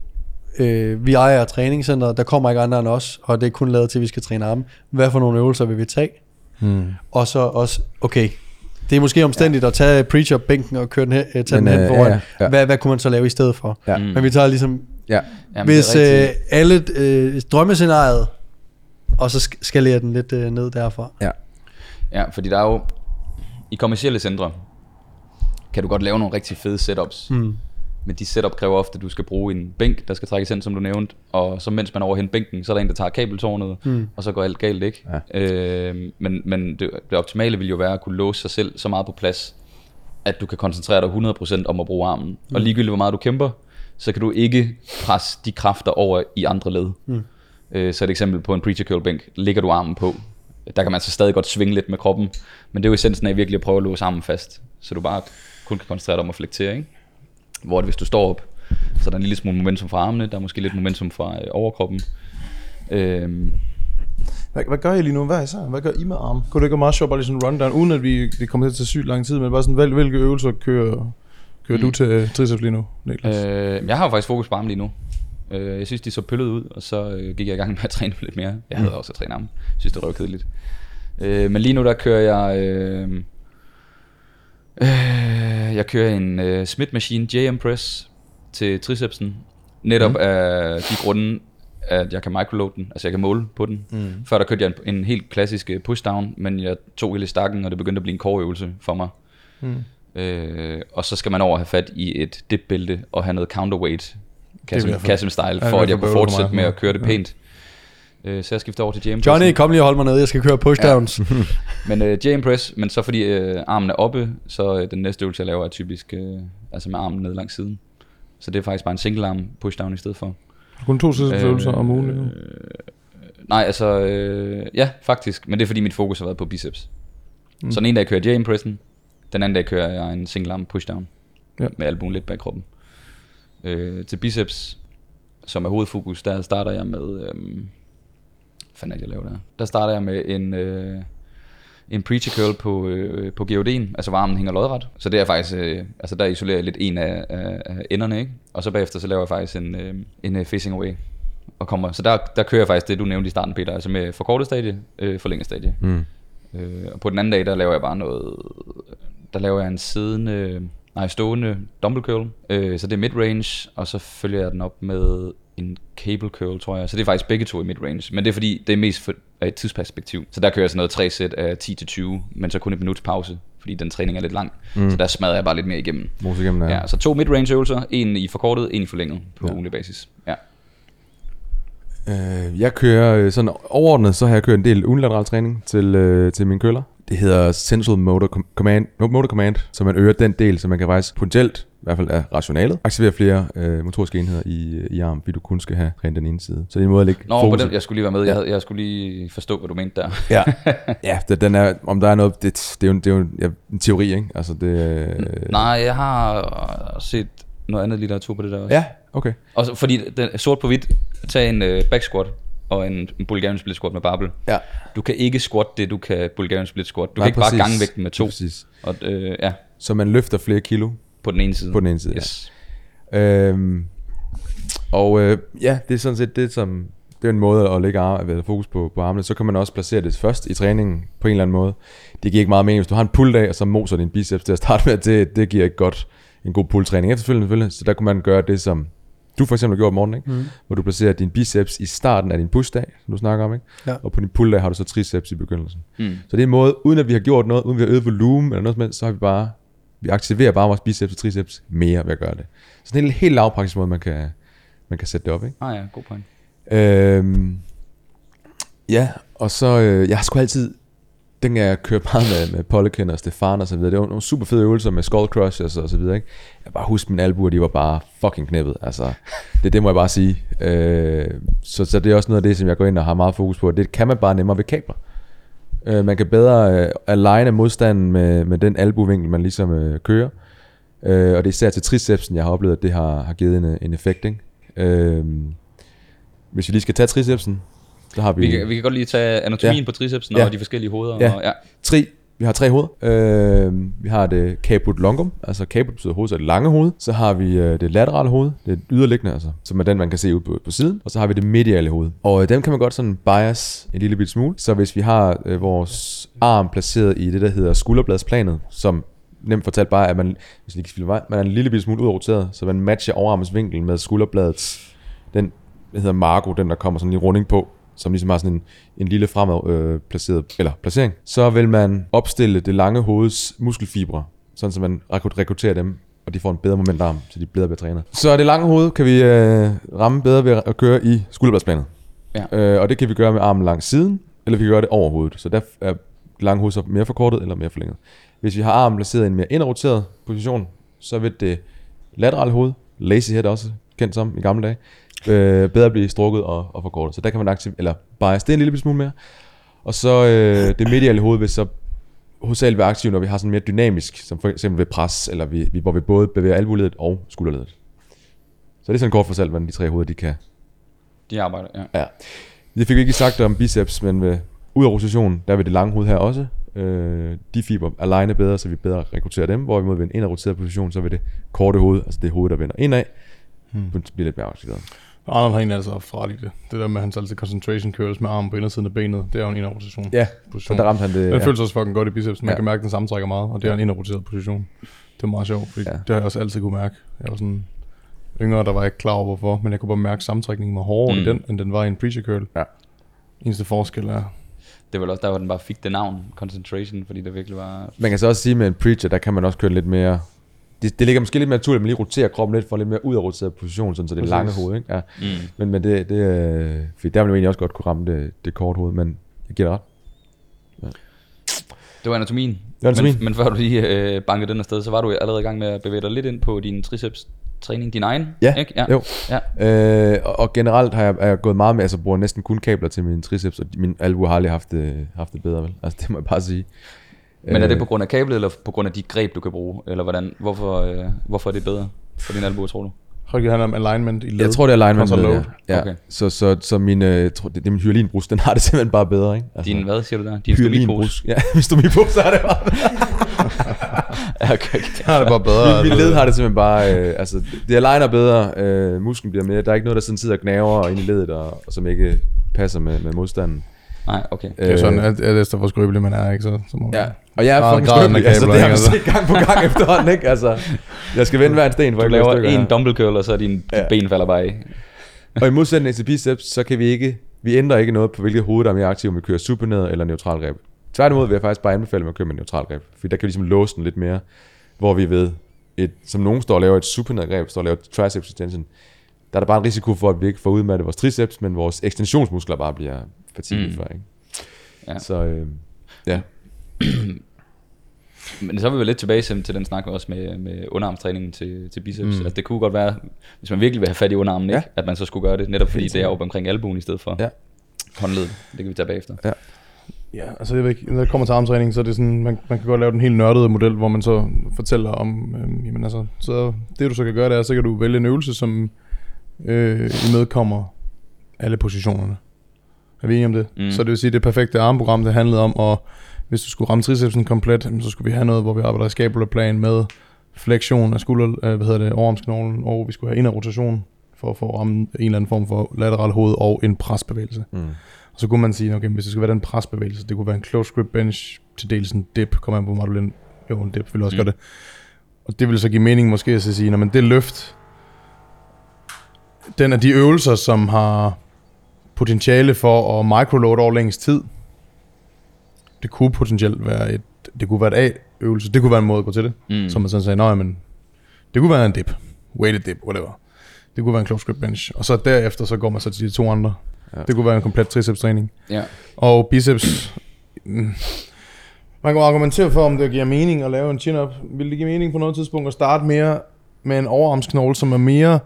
øh, vi ejer træningscenteret, der kommer ikke andre end os, og det er kun lavet til, at vi skal træne arme. Hvad for nogle øvelser vil vi tage? Mm. Og så også, okay, det er måske omstændigt ja. at tage preacher-bænken og køre den hen, øh, tage Men, den hen øh, foran. ja, ja. Hvad, hvad kunne man så lave i stedet for? Ja. Mm. Men vi tager ligesom, Ja. jamen, det hvis øh, alle øh, drømmescenariet, og så sk- skalerer den lidt øh, ned derfra. Ja. Ja, fordi der er jo, i kommersielle centre, kan du godt lave nogle rigtig fede setups. Mm. Men de setup kræver ofte, at du skal bruge en bænk, der skal trækkes ind, som du nævnte. Og så mens man er overhen bænken, så er der en, der tager kabeltårnet, Mm. og så går alt galt, ikke? Ja. Øh, men men det, det optimale vil jo være at kunne låse sig selv så meget på plads, at du kan koncentrere dig 100% om at bruge armen. Mm. Og ligegyldigt hvor meget du kæmper, så kan du ikke presse de kræfter over i andre led. Mm. Øh, så et eksempel på en preacher curl bænk, ligger du armen på, der kan man så stadig godt svinge lidt med kroppen, men det er jo essensen af virkelig at prøve at låse armen fast, så du bare kun kan koncentrere dig om at flektere, ikke? Hvor det, hvis du står op, så er der en lille smule momentum fra armene, der er måske lidt momentum fra øh, overkroppen. Øhm, Hvad, hvad gør I lige nu? Hvad, især? hvad gør I med arm? Kunne det ikke være meget sjovt, bare lige sådan en rundown, uden at vi, det kommer til at tage sygt lang tid, men bare sådan, hvil, hvilke øvelser kører, kører mm. du til øh, triceps lige nu, Niklas? øh, jeg har jo faktisk fokus på armen lige nu. Øh, jeg synes, de så pøllet ud, og så øh, gik jeg i gang med at <laughs> træne lidt mere. Jeg havde også at træne armen. Jeg synes, det var kedeligt. Øh, men lige nu, der kører jeg... Øh, øh, jeg kører en øh, Smith Machine JM Press til tricepsen. Netop mm. af de grunde, at jeg kan microload den, altså jeg kan måle på den. Mm. Før der kørte jeg en, en helt klassisk øh, pushdown, men jeg tog hele stakken, og det begyndte at blive en core-øvelse for mig. Mm. Øh, og så skal man over have fat i et dipbælte og have noget counterweight, Kasim, Kasim style, for at jeg kunne fortsætte med at køre det Ja. Øh, så jeg skifter over til JM Johnny, kom lige og hold mig nede, jeg skal køre pushdowns. Ja. <laughs> men øh, JM press, men så fordi øh, armen er oppe, så øh, den næste øvelse jeg laver er typisk øh, altså med armen ned langs siden. Så det er faktisk bare en single arm pushdown i stedet for. Kun to tricepsøvelser om ugen. Øh, nej, altså øh, ja, faktisk, men det er fordi mit fokus har været på biceps. Mm. Så den ene dag kører jeg JM pressen, den anden dag kører jeg en single arm pushdown Ja. med albuen lidt bag kroppen. Øh, til biceps, som er hovedfokus, der starter jeg med, øh, fanden jeg laver der? Der starter jeg med en, øh, en preacher curl på, øh, på geodien, altså hvor armen hænger lodret. Så det er faktisk, øh, altså der isolerer jeg lidt en af, af, af enderne, ikke? Og så bagefter så laver jeg faktisk en, øh, en øh, facing away. Og kommer, så der, der kører jeg faktisk det, du nævnte i starten, Peter, altså med forkortet stadie, øh, forlænget stadie. Mm. Øh, og på den anden dag, der laver jeg bare noget der laver jeg en siddende, nej, stående dumbbell curl. Øh, så det er mid-range, og så følger jeg den op med en cable curl, tror jeg. Så det er faktisk begge to i mid-range. Men det er fordi, det er mest for, af et tidsperspektiv. Så der kører jeg sådan noget tre sæt af 10-20, men så kun et minuts pause, fordi den træning er lidt lang. Mm. Så der smadrer jeg bare lidt mere igennem. Mose igennem, Ja, så to mid-range øvelser, en i forkortet, en i forlænget på ja. ugenlig basis. Ja. Øh, jeg kører øh, sådan overordnet, så har jeg kørt en del unilateral træning til, øh, til mine køller. Det hedder Central Motor Com- Command, Motor Command, så man øger den del, så man kan faktisk potentielt, i hvert fald af rationalet, aktivere flere øh, motoriske enheder i, i arm, fordi du kun skal have rent den ene side. Så det er en måde at lægge Nå, på fokus- den, jeg skulle lige være med. Jeg, havde- jeg skulle lige forstå, hvad du mente der. Ja, <laughs> ja det, den er, om der er noget, det, det er jo, det er jo ja, en teori, ikke? Altså det, øh, Nej, jeg har set noget andet litteratur på det der også. Ja, okay. Og så, fordi den er sort på hvidt, tag en uh, back squat og en, en Bulgarian split squat med barbel. Ja. Du kan ikke squat det, du kan Bulgarian split squat. Du Nej, kan ikke præcis. bare gange vægten med to. Præcis. Og, øh, ja, Så man løfter flere kilo på den ene side. på den ene side. Yes. Ja. Øhm, og øh, ja, det er sådan set det, som det er en måde at lægge ar- eller fokus på, på armene. Så kan man også placere det først i træningen på en eller anden måde. Det giver ikke meget mening, hvis du har en pull-dag, og så moser din biceps til at starte med. Det, det giver ikke godt en god pull-træning efterfølgende. selvfølgelig. Så der kunne man gøre det, som du for eksempel har gjort i morgen, ikke? Mm. hvor du placerer din biceps i starten af din push-dag, som du snakker om, ikke? Ja. og på din pull-dag har du så triceps i begyndelsen. Mm. Så det er en måde, uden at vi har gjort noget, uden vi har øget volumen eller noget som helst, så har vi bare, vi aktiverer bare vores biceps og triceps mere ved at gøre det. Så det er en helt lavpraktisk måde, man kan, man kan sætte det op, ikke? Ah ja, god point. Øhm, ja, og så, øh, jeg har sgu altid, den jeg kørt bare med, med Polykin og Stefan og så videre, det var nogle super fede øvelser med skull crushers og så videre, ikke? Jeg bare husker mine albuer, de var bare fucking knippet, altså, det, det må jeg bare sige. Øh, så, så det er også noget af det, som jeg går ind og har meget fokus på, det kan man bare nemmere ved kabler. Øh, man kan bedre øh, aligne modstanden med, med den albuvinkel, man ligesom øh, kører. Øh, og det er især til tricepsen, jeg har oplevet, at det har, har givet en, øh, en effekt, ikke? Øh, hvis vi lige skal tage tricepsen, så har vi, Vi kan, vi kan godt lige tage anatomien Ja. på tricepsen Ja. og de forskellige hoveder. Ja. Og, ja. tri. Vi har tre hoveder. Øh, vi har det caput longum, altså caput betyder hoved, så det lange hoved. Så har vi øh, det laterale hoved, det er yderliggende, altså, som er den, man kan se ud på, på siden. Og så har vi det mediale hoved. Og øh, dem kan man godt sådan bias en lille bit smule. Så hvis vi har øh, vores arm placeret i det, der hedder skulderbladsplanet, som nemt fortalt bare, at man, hvis ikke vej, man er en lille bit smule udroteret, så man matcher overarmens vinkel med skulderbladets, den der hedder Margo, den der kommer sådan en lille runding på, som ligesom har sådan en, en lille fremad øh, placeret, eller placering, så vil man opstille det lange hoveds muskelfibre, sådan så man rekrut- rekrutterer dem, og de får en bedre momentarm, så de bedre bliver trænet. Så det lange hoved kan vi øh, ramme bedre ved at køre i skulderbladsplanet. Ja. Øh, og det kan vi gøre med armen langs siden, eller vi kan gøre det over hovedet. Så der er lange hoved så mere forkortet eller mere forlænget. Hvis vi har armen placeret i en mere indroteret position, så vil det laterale hoved, lazy head også kendt som i gamle dage, øh, bedre blive strukket og, og forkortet. Så der kan man aktiv eller bias det en lille smule mere. Og så øh, det mediale hoved vil så hovedsageligt være aktiv, når vi har sådan mere dynamisk, som for eksempel ved pres, eller vi, vi, hvor vi både bevæger albuledet og skulderledet. Så det er sådan kort fortalt, hvordan de tre hoveder de kan De arbejder, ja. Ja. Det fik vi ikke sagt om biceps, men ved, ud af rotation, der vil det lange hoved her også. Øh, de fiber aligner bedre, så vi bedre rekrutterer dem. Hvorimod ved en indadroteret position, så vil det korte hoved, altså det hoved, der vender indad, hmm. bliver lidt mere aktiveret. Arnold har egentlig altså haft i det. Det der med hans altid concentration curls med armen på indersiden af benet, det er jo en inderrotation. Ja, så position. der ramte han det. Den ja. føles også fucking godt i biceps. Man Ja. kan mærke, at den sammentrækker meget, og det er en inderroteret position. Det er meget sjovt, fordi Ja. det har jeg også altid kunne mærke. Jeg var sådan yngre, der var jeg ikke klar over hvorfor, men jeg kunne bare mærke, at sammentrækningen var hårdere Mm. i den, end den var i en preacher curl. Ja. Eneste forskel er, Det var også der, hvor den bare fik det navn, concentration, fordi det virkelig var... Man kan så også sige med en preacher, der kan man også køre lidt mere... Det, det ligger måske lidt mere naturligt, at man lige roterer kroppen lidt for lidt mere ud af roteret position, sådan så det er lange hoved, ikke? Ja. Mm. Men, men det, det øh, fordi der vil man egentlig også godt kunne ramme det, det korte hoved, men jeg giver dig ret. Det var anatomien. Det var anatomien. Men, men før du lige øh, bankede den afsted, så var du allerede i gang med at bevæge dig lidt ind på din triceps træning, din egen, Ja, ikke? Ja. jo. Ja. Øh, og, og generelt har jeg, er jeg gået meget med, altså bruger næsten kun kabler til min triceps, og min albu har aldrig haft det, haft det bedre, vel? Altså det må jeg bare sige. Men er det Øh, på grund af kablet, eller på grund af de greb, du kan bruge? Eller hvordan? Hvorfor, øh, hvorfor er det bedre for din albuer, tror du? har det handler om alignment i led? Jeg tror, det er alignment load. ja. ja. Okay. Så, så, så min, øh, jeg tror, det, det er min hyalinbrus, den har det simpelthen bare bedre, ikke? Altså, Din, hvad siger du der? Din hyalinbrus. Ja, <laughs> min stomipose har det bare. <laughs> Okay, okay. Det er bare bedre. min, min led har det simpelthen bare, øh, altså det aligner bedre, øh, musklen bliver mere, der er ikke noget, der sådan sidder og gnaver ind i ledet, og, og som ikke passer med, med modstanden. Nej, okay. Det er sådan, at, at efter hvor skrøbelig man er, ikke? Så, så må Ja, og jeg er fucking skrøbelig, altså, det har vi set gang på gang efterhånden, ikke? Altså, jeg skal vende hver en sten, for Du ikke laver en dumbbell curl, og så er din Ja. ben falder bare af. Og i modsætning til biceps, så kan vi ikke, vi ændrer ikke noget på, hvilket hoved, der er mere aktivt, om vi kører supineret eller neutral greb. Tværtimod vil jeg faktisk bare anbefale, at man kører med neutral greb, for der kan vi ligesom låse den lidt mere, hvor vi ved, et, som nogen står og laver et supineret greb, står og laver triceps extension, der er der bare en risiko for, at vi ikke får ud med det vores triceps, men vores ekstensionsmuskler bare bliver fatiget Mm. for, ikke? Ja. Så øh, ja, <clears throat> Men så er vi vel lidt tilbage til, den snak også med, med underarmstræningen til, til biceps. Mm. Altså, det kunne godt være, hvis man virkelig vil have fat i underarmen, Ja. ikke? at man så skulle gøre det, netop fordi det er oppe omkring albuen i stedet for Ja. håndledet. Det kan vi tage bagefter. Ja, altså jeg ved ikke, når det kommer til armtræning, så er det sådan, man, man kan godt lave den helt nørdede model, hvor man så fortæller om, øhm, jamen altså, så det du så kan gøre, det er, så kan du vælge en øvelse, som øh, imødekommer alle positionerne. Er vi enige om det? Mm. Så det vil sige, det perfekte armprogram, det handlede om, at hvis du skulle ramme tricepsen komplet, så skulle vi have noget, hvor vi arbejder i skabulaplan med fleksion af skulder, øh, hvad hedder det, overarmsknoglen, og vi skulle have en af rotation for at få ramme en eller anden form for lateral hoved og en presbevægelse. mm. Og så kunne man sige, okay, hvis det skulle være den presbevægelse, det kunne være en close grip bench, til dels en dip, kommer an på, vil jo, en dip vil også Mm. gøre det. Og det vil så give mening måske at sige, når man det løft, den af de øvelser, som har potentiale for at microload over længst tid, det kunne potentielt være et, det kunne være et A-øvelse, det kunne være en måde at gå til det, Mm. som man sådan sagde, nej, men det kunne være en dip, weighted dip, whatever. Det kunne være en close grip bench, og så derefter så går man så til de to andre. Ja. Det kunne være en komplet triceps træning. Ja. Og biceps... mm, Man kan argumentere for, om det giver mening at lave en chin-up. Vil det give mening på noget tidspunkt at starte mere med en overarmsknogle, som er mere,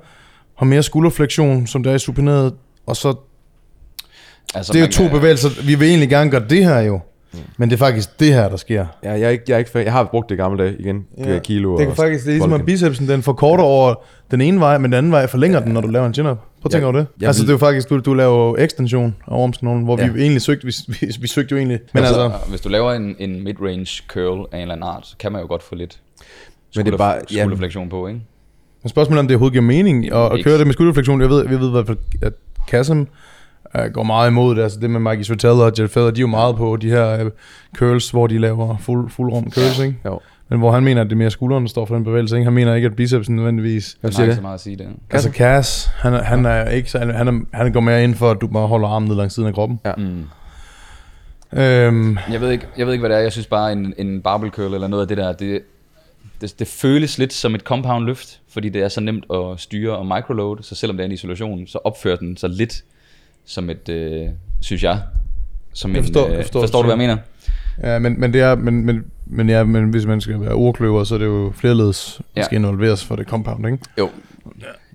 har mere skulderflektion, som der er i supineret, og så, Altså, det er jo to kan- bevægelser. Vi vil egentlig gerne gøre det her jo, men det er faktisk det her, der sker. Ja, jeg, er ikke, jeg, er ikke, jeg har brugt det i gamle dage igen, Ja. ja. kilo Det kan og faktisk, det er ligesom at bicepsen, den forkorter over den ene vej, men den anden vej forlænger den, når du laver en chin-up. Prøv at tænke over det. jeg altså vil- det er jo faktisk, du, du laver ekstension af overarmsknoglen, hvor Ja. vi egentlig søgte, vi, vi, vi søgte jo egentlig, men altså, altså, hvis du laver en, en mid-range curl af en eller anden art, så kan man jo godt få lidt Men det er bare- ja. skulderflektion på, ikke? Men spørgsmålet er, om det overhovedet giver mening at, at køre det med skulderflektion. Jeg ved, jeg ved at Kassem uh, går meget imod det. Altså det med Mikey Svettel og Jeff Feather, de er jo meget på de her uh, curls, hvor de laver fuld, fuld rum curls, ikke? Jo. Men hvor han mener, at det er mere skulderen, der står for den bevægelse, ikke? Han mener ikke, at bicepsen nødvendigvis... Jeg siger ikke det? så meget at sige det. Altså Cass, han, er- han er ikke så, han, han går mere ind for, at du bare holder armen ned langs siden af kroppen. Mm. Øhm, Jeg ved, ikke, jeg ved ikke, hvad det er. Jeg synes bare, en, en barbell curl eller noget af det der, det, det, det føles lidt som et compound løft, fordi det er så nemt at styre og microload, så selvom det er en isolation, så opfører den sig lidt som et, øh, synes jeg, som Jeg en, forstår- øh, jeg forstår, forstår du, hvad jeg mener? ja, men, men, det er, men, men, men, ja, men hvis man skal være ordkløver, så er det jo flerledes, der Ja. skal involveres for det compound, ikke? Jo.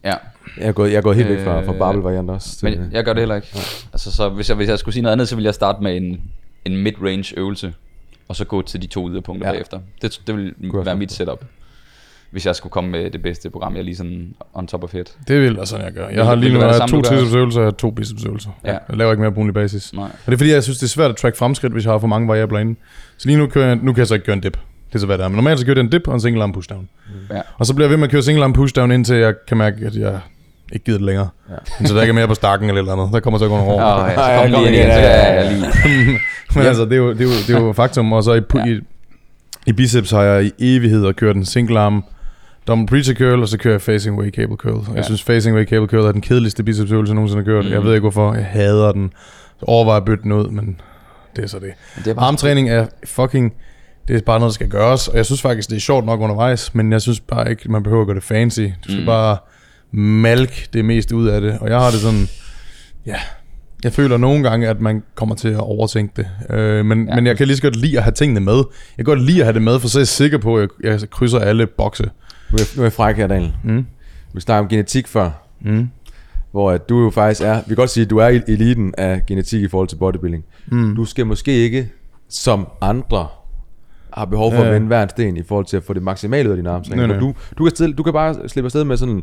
Ja, Jeg er gået, jeg er gået helt væk fra, fra Øh, barbell-variant også. til- men jeg gør det heller ikke. Altså, så hvis jeg, hvis jeg skulle sige noget andet, så ville jeg starte med en, en mid-range øvelse, og så gå til de to yderpunkter Ja. ja. bagefter. Det, det ville jeg være mit setup, hvis jeg skulle komme med det bedste program, jeg lige sådan on top of head. Det vil jeg sådan, jeg gør. Jeg har lige nu jeg to tricepsøvelser og to bicepsøvelser. Ja. Jeg laver ikke mere på ugenlig basis. Nej. Og det er fordi, jeg synes, det er svært at track fremskridt, hvis jeg har for mange variabler inde. Så lige nu, kører jeg, nu kan jeg så ikke gøre en dip. Det er så hvad det er. Men normalt så kører jeg en dip og en single arm pushdown. Ja. Og så bliver jeg ved med at køre single arm pushdown, indtil jeg kan mærke, at jeg ikke gider det længere. Ja. <laughs> Så der ikke er mere på stakken eller eller andet. Der kommer så kun over. Åh, ja, så lige ja, ja. <laughs> Men altså, det er, jo, det, er jo, det er jo faktum. Og så i, i, i biceps har jeg i evighed kørt en single arm double preacher curl, og så kører jeg facing way cable curl. Ja. Jeg synes, facing way cable curl er den kedeligste bicepsøvelse, jeg nogensinde har kørt. Mhm. Jeg ved ikke hvorfor. Jeg hader den. Jeg overvejer at bytte den ud, men det er så det. Det er bare Armtræning er fucking... Det er bare noget, der skal gøres, og jeg synes faktisk, det er sjovt nok undervejs, men jeg synes bare ikke, man behøver at gøre det fancy. Du skal Mm. mm. bare malke det mest ud af det, og jeg har det sådan... Ja, jeg føler nogle gange, at man kommer til at overtænke det. Øh, men, Ja. men jeg kan lige så godt lide at have tingene med. Jeg kan godt lide at have det med, for så er jeg sikker på, at jeg, jeg krydser alle bokse. Nu er, jeg- nu er jeg fræk her, Daniel. Mm. Vi snakker om genetik før, Mm. hvor at du jo faktisk er, vi kan godt sige, at du er eliten af genetik i forhold til bodybuilding. Mm. Du skal måske ikke, som andre, har behov for Ja, at vende hver en sten i forhold til at få det maksimale ud af din armtræning. Nej, nej. Du, du, kan stille, du kan bare slippe afsted med sådan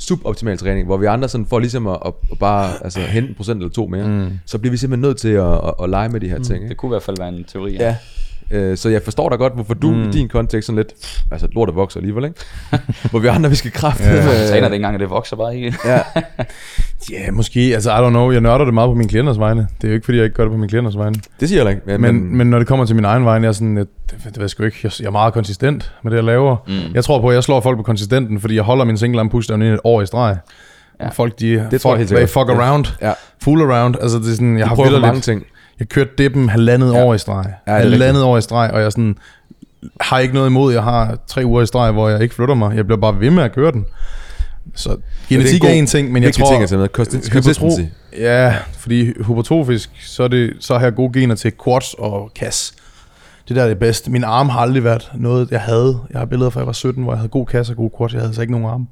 suboptimal træning, hvor vi andre sådan får ligesom at, at, bare altså, hente en procent eller to mere. Mm. Så bliver vi simpelthen nødt til at, at, at lege med de her ting. Ikke? Det kunne i hvert fald være en teori. Ja. Øh, så jeg forstår da godt, hvorfor du Mm. i din kontekst sådan lidt, altså lortet vokser alligevel, ikke? <laughs> hvor vi andre, vi skal kræfte Ja. med... Jeg træner det ikke engang, at det vokser bare ikke. Ja, <laughs> Ja, måske. Altså, I don't know. Jeg nørder det meget på mine klienters vegne. Det er jo ikke, fordi jeg ikke gør det på mine klienters vegne. Det siger jeg ikke. Men, men når det kommer til min egen vegne, jeg er sådan, jeg, det, det ved jeg sgu ikke. Jeg, jeg er meget konsistent med det, jeg laver. Mm. Jeg tror på, at jeg slår folk på konsistenten, fordi jeg holder min single arm pushdown i et år i streg. Ja. Ja. Folk, de Det tror jeg helt fuck, Ja. around, Ja. fool around. Altså, det er sådan, jeg jeg har vitterligt- mange ting. Jeg kørte dippen halvandet Ja. ja. år i streg. Ja, det er halvandet år i streg, og jeg er sådan, har ikke noget imod, jeg har tre uger i streg, hvor jeg ikke flytter mig. Jeg bliver bare ved med at køre den. Så genetik god- er en ting, men jeg tror... ting at tage med. Consi- Consistency. Ja, fordi hypertrofisk, så, er det, så har jeg gode gener til quads og kasse. Det der er det bedste. Min arm har aldrig været noget, jeg havde. Jeg har billeder fra, jeg var 17, hvor jeg havde god kasse og god quads. Jeg havde altså ikke nogen arme.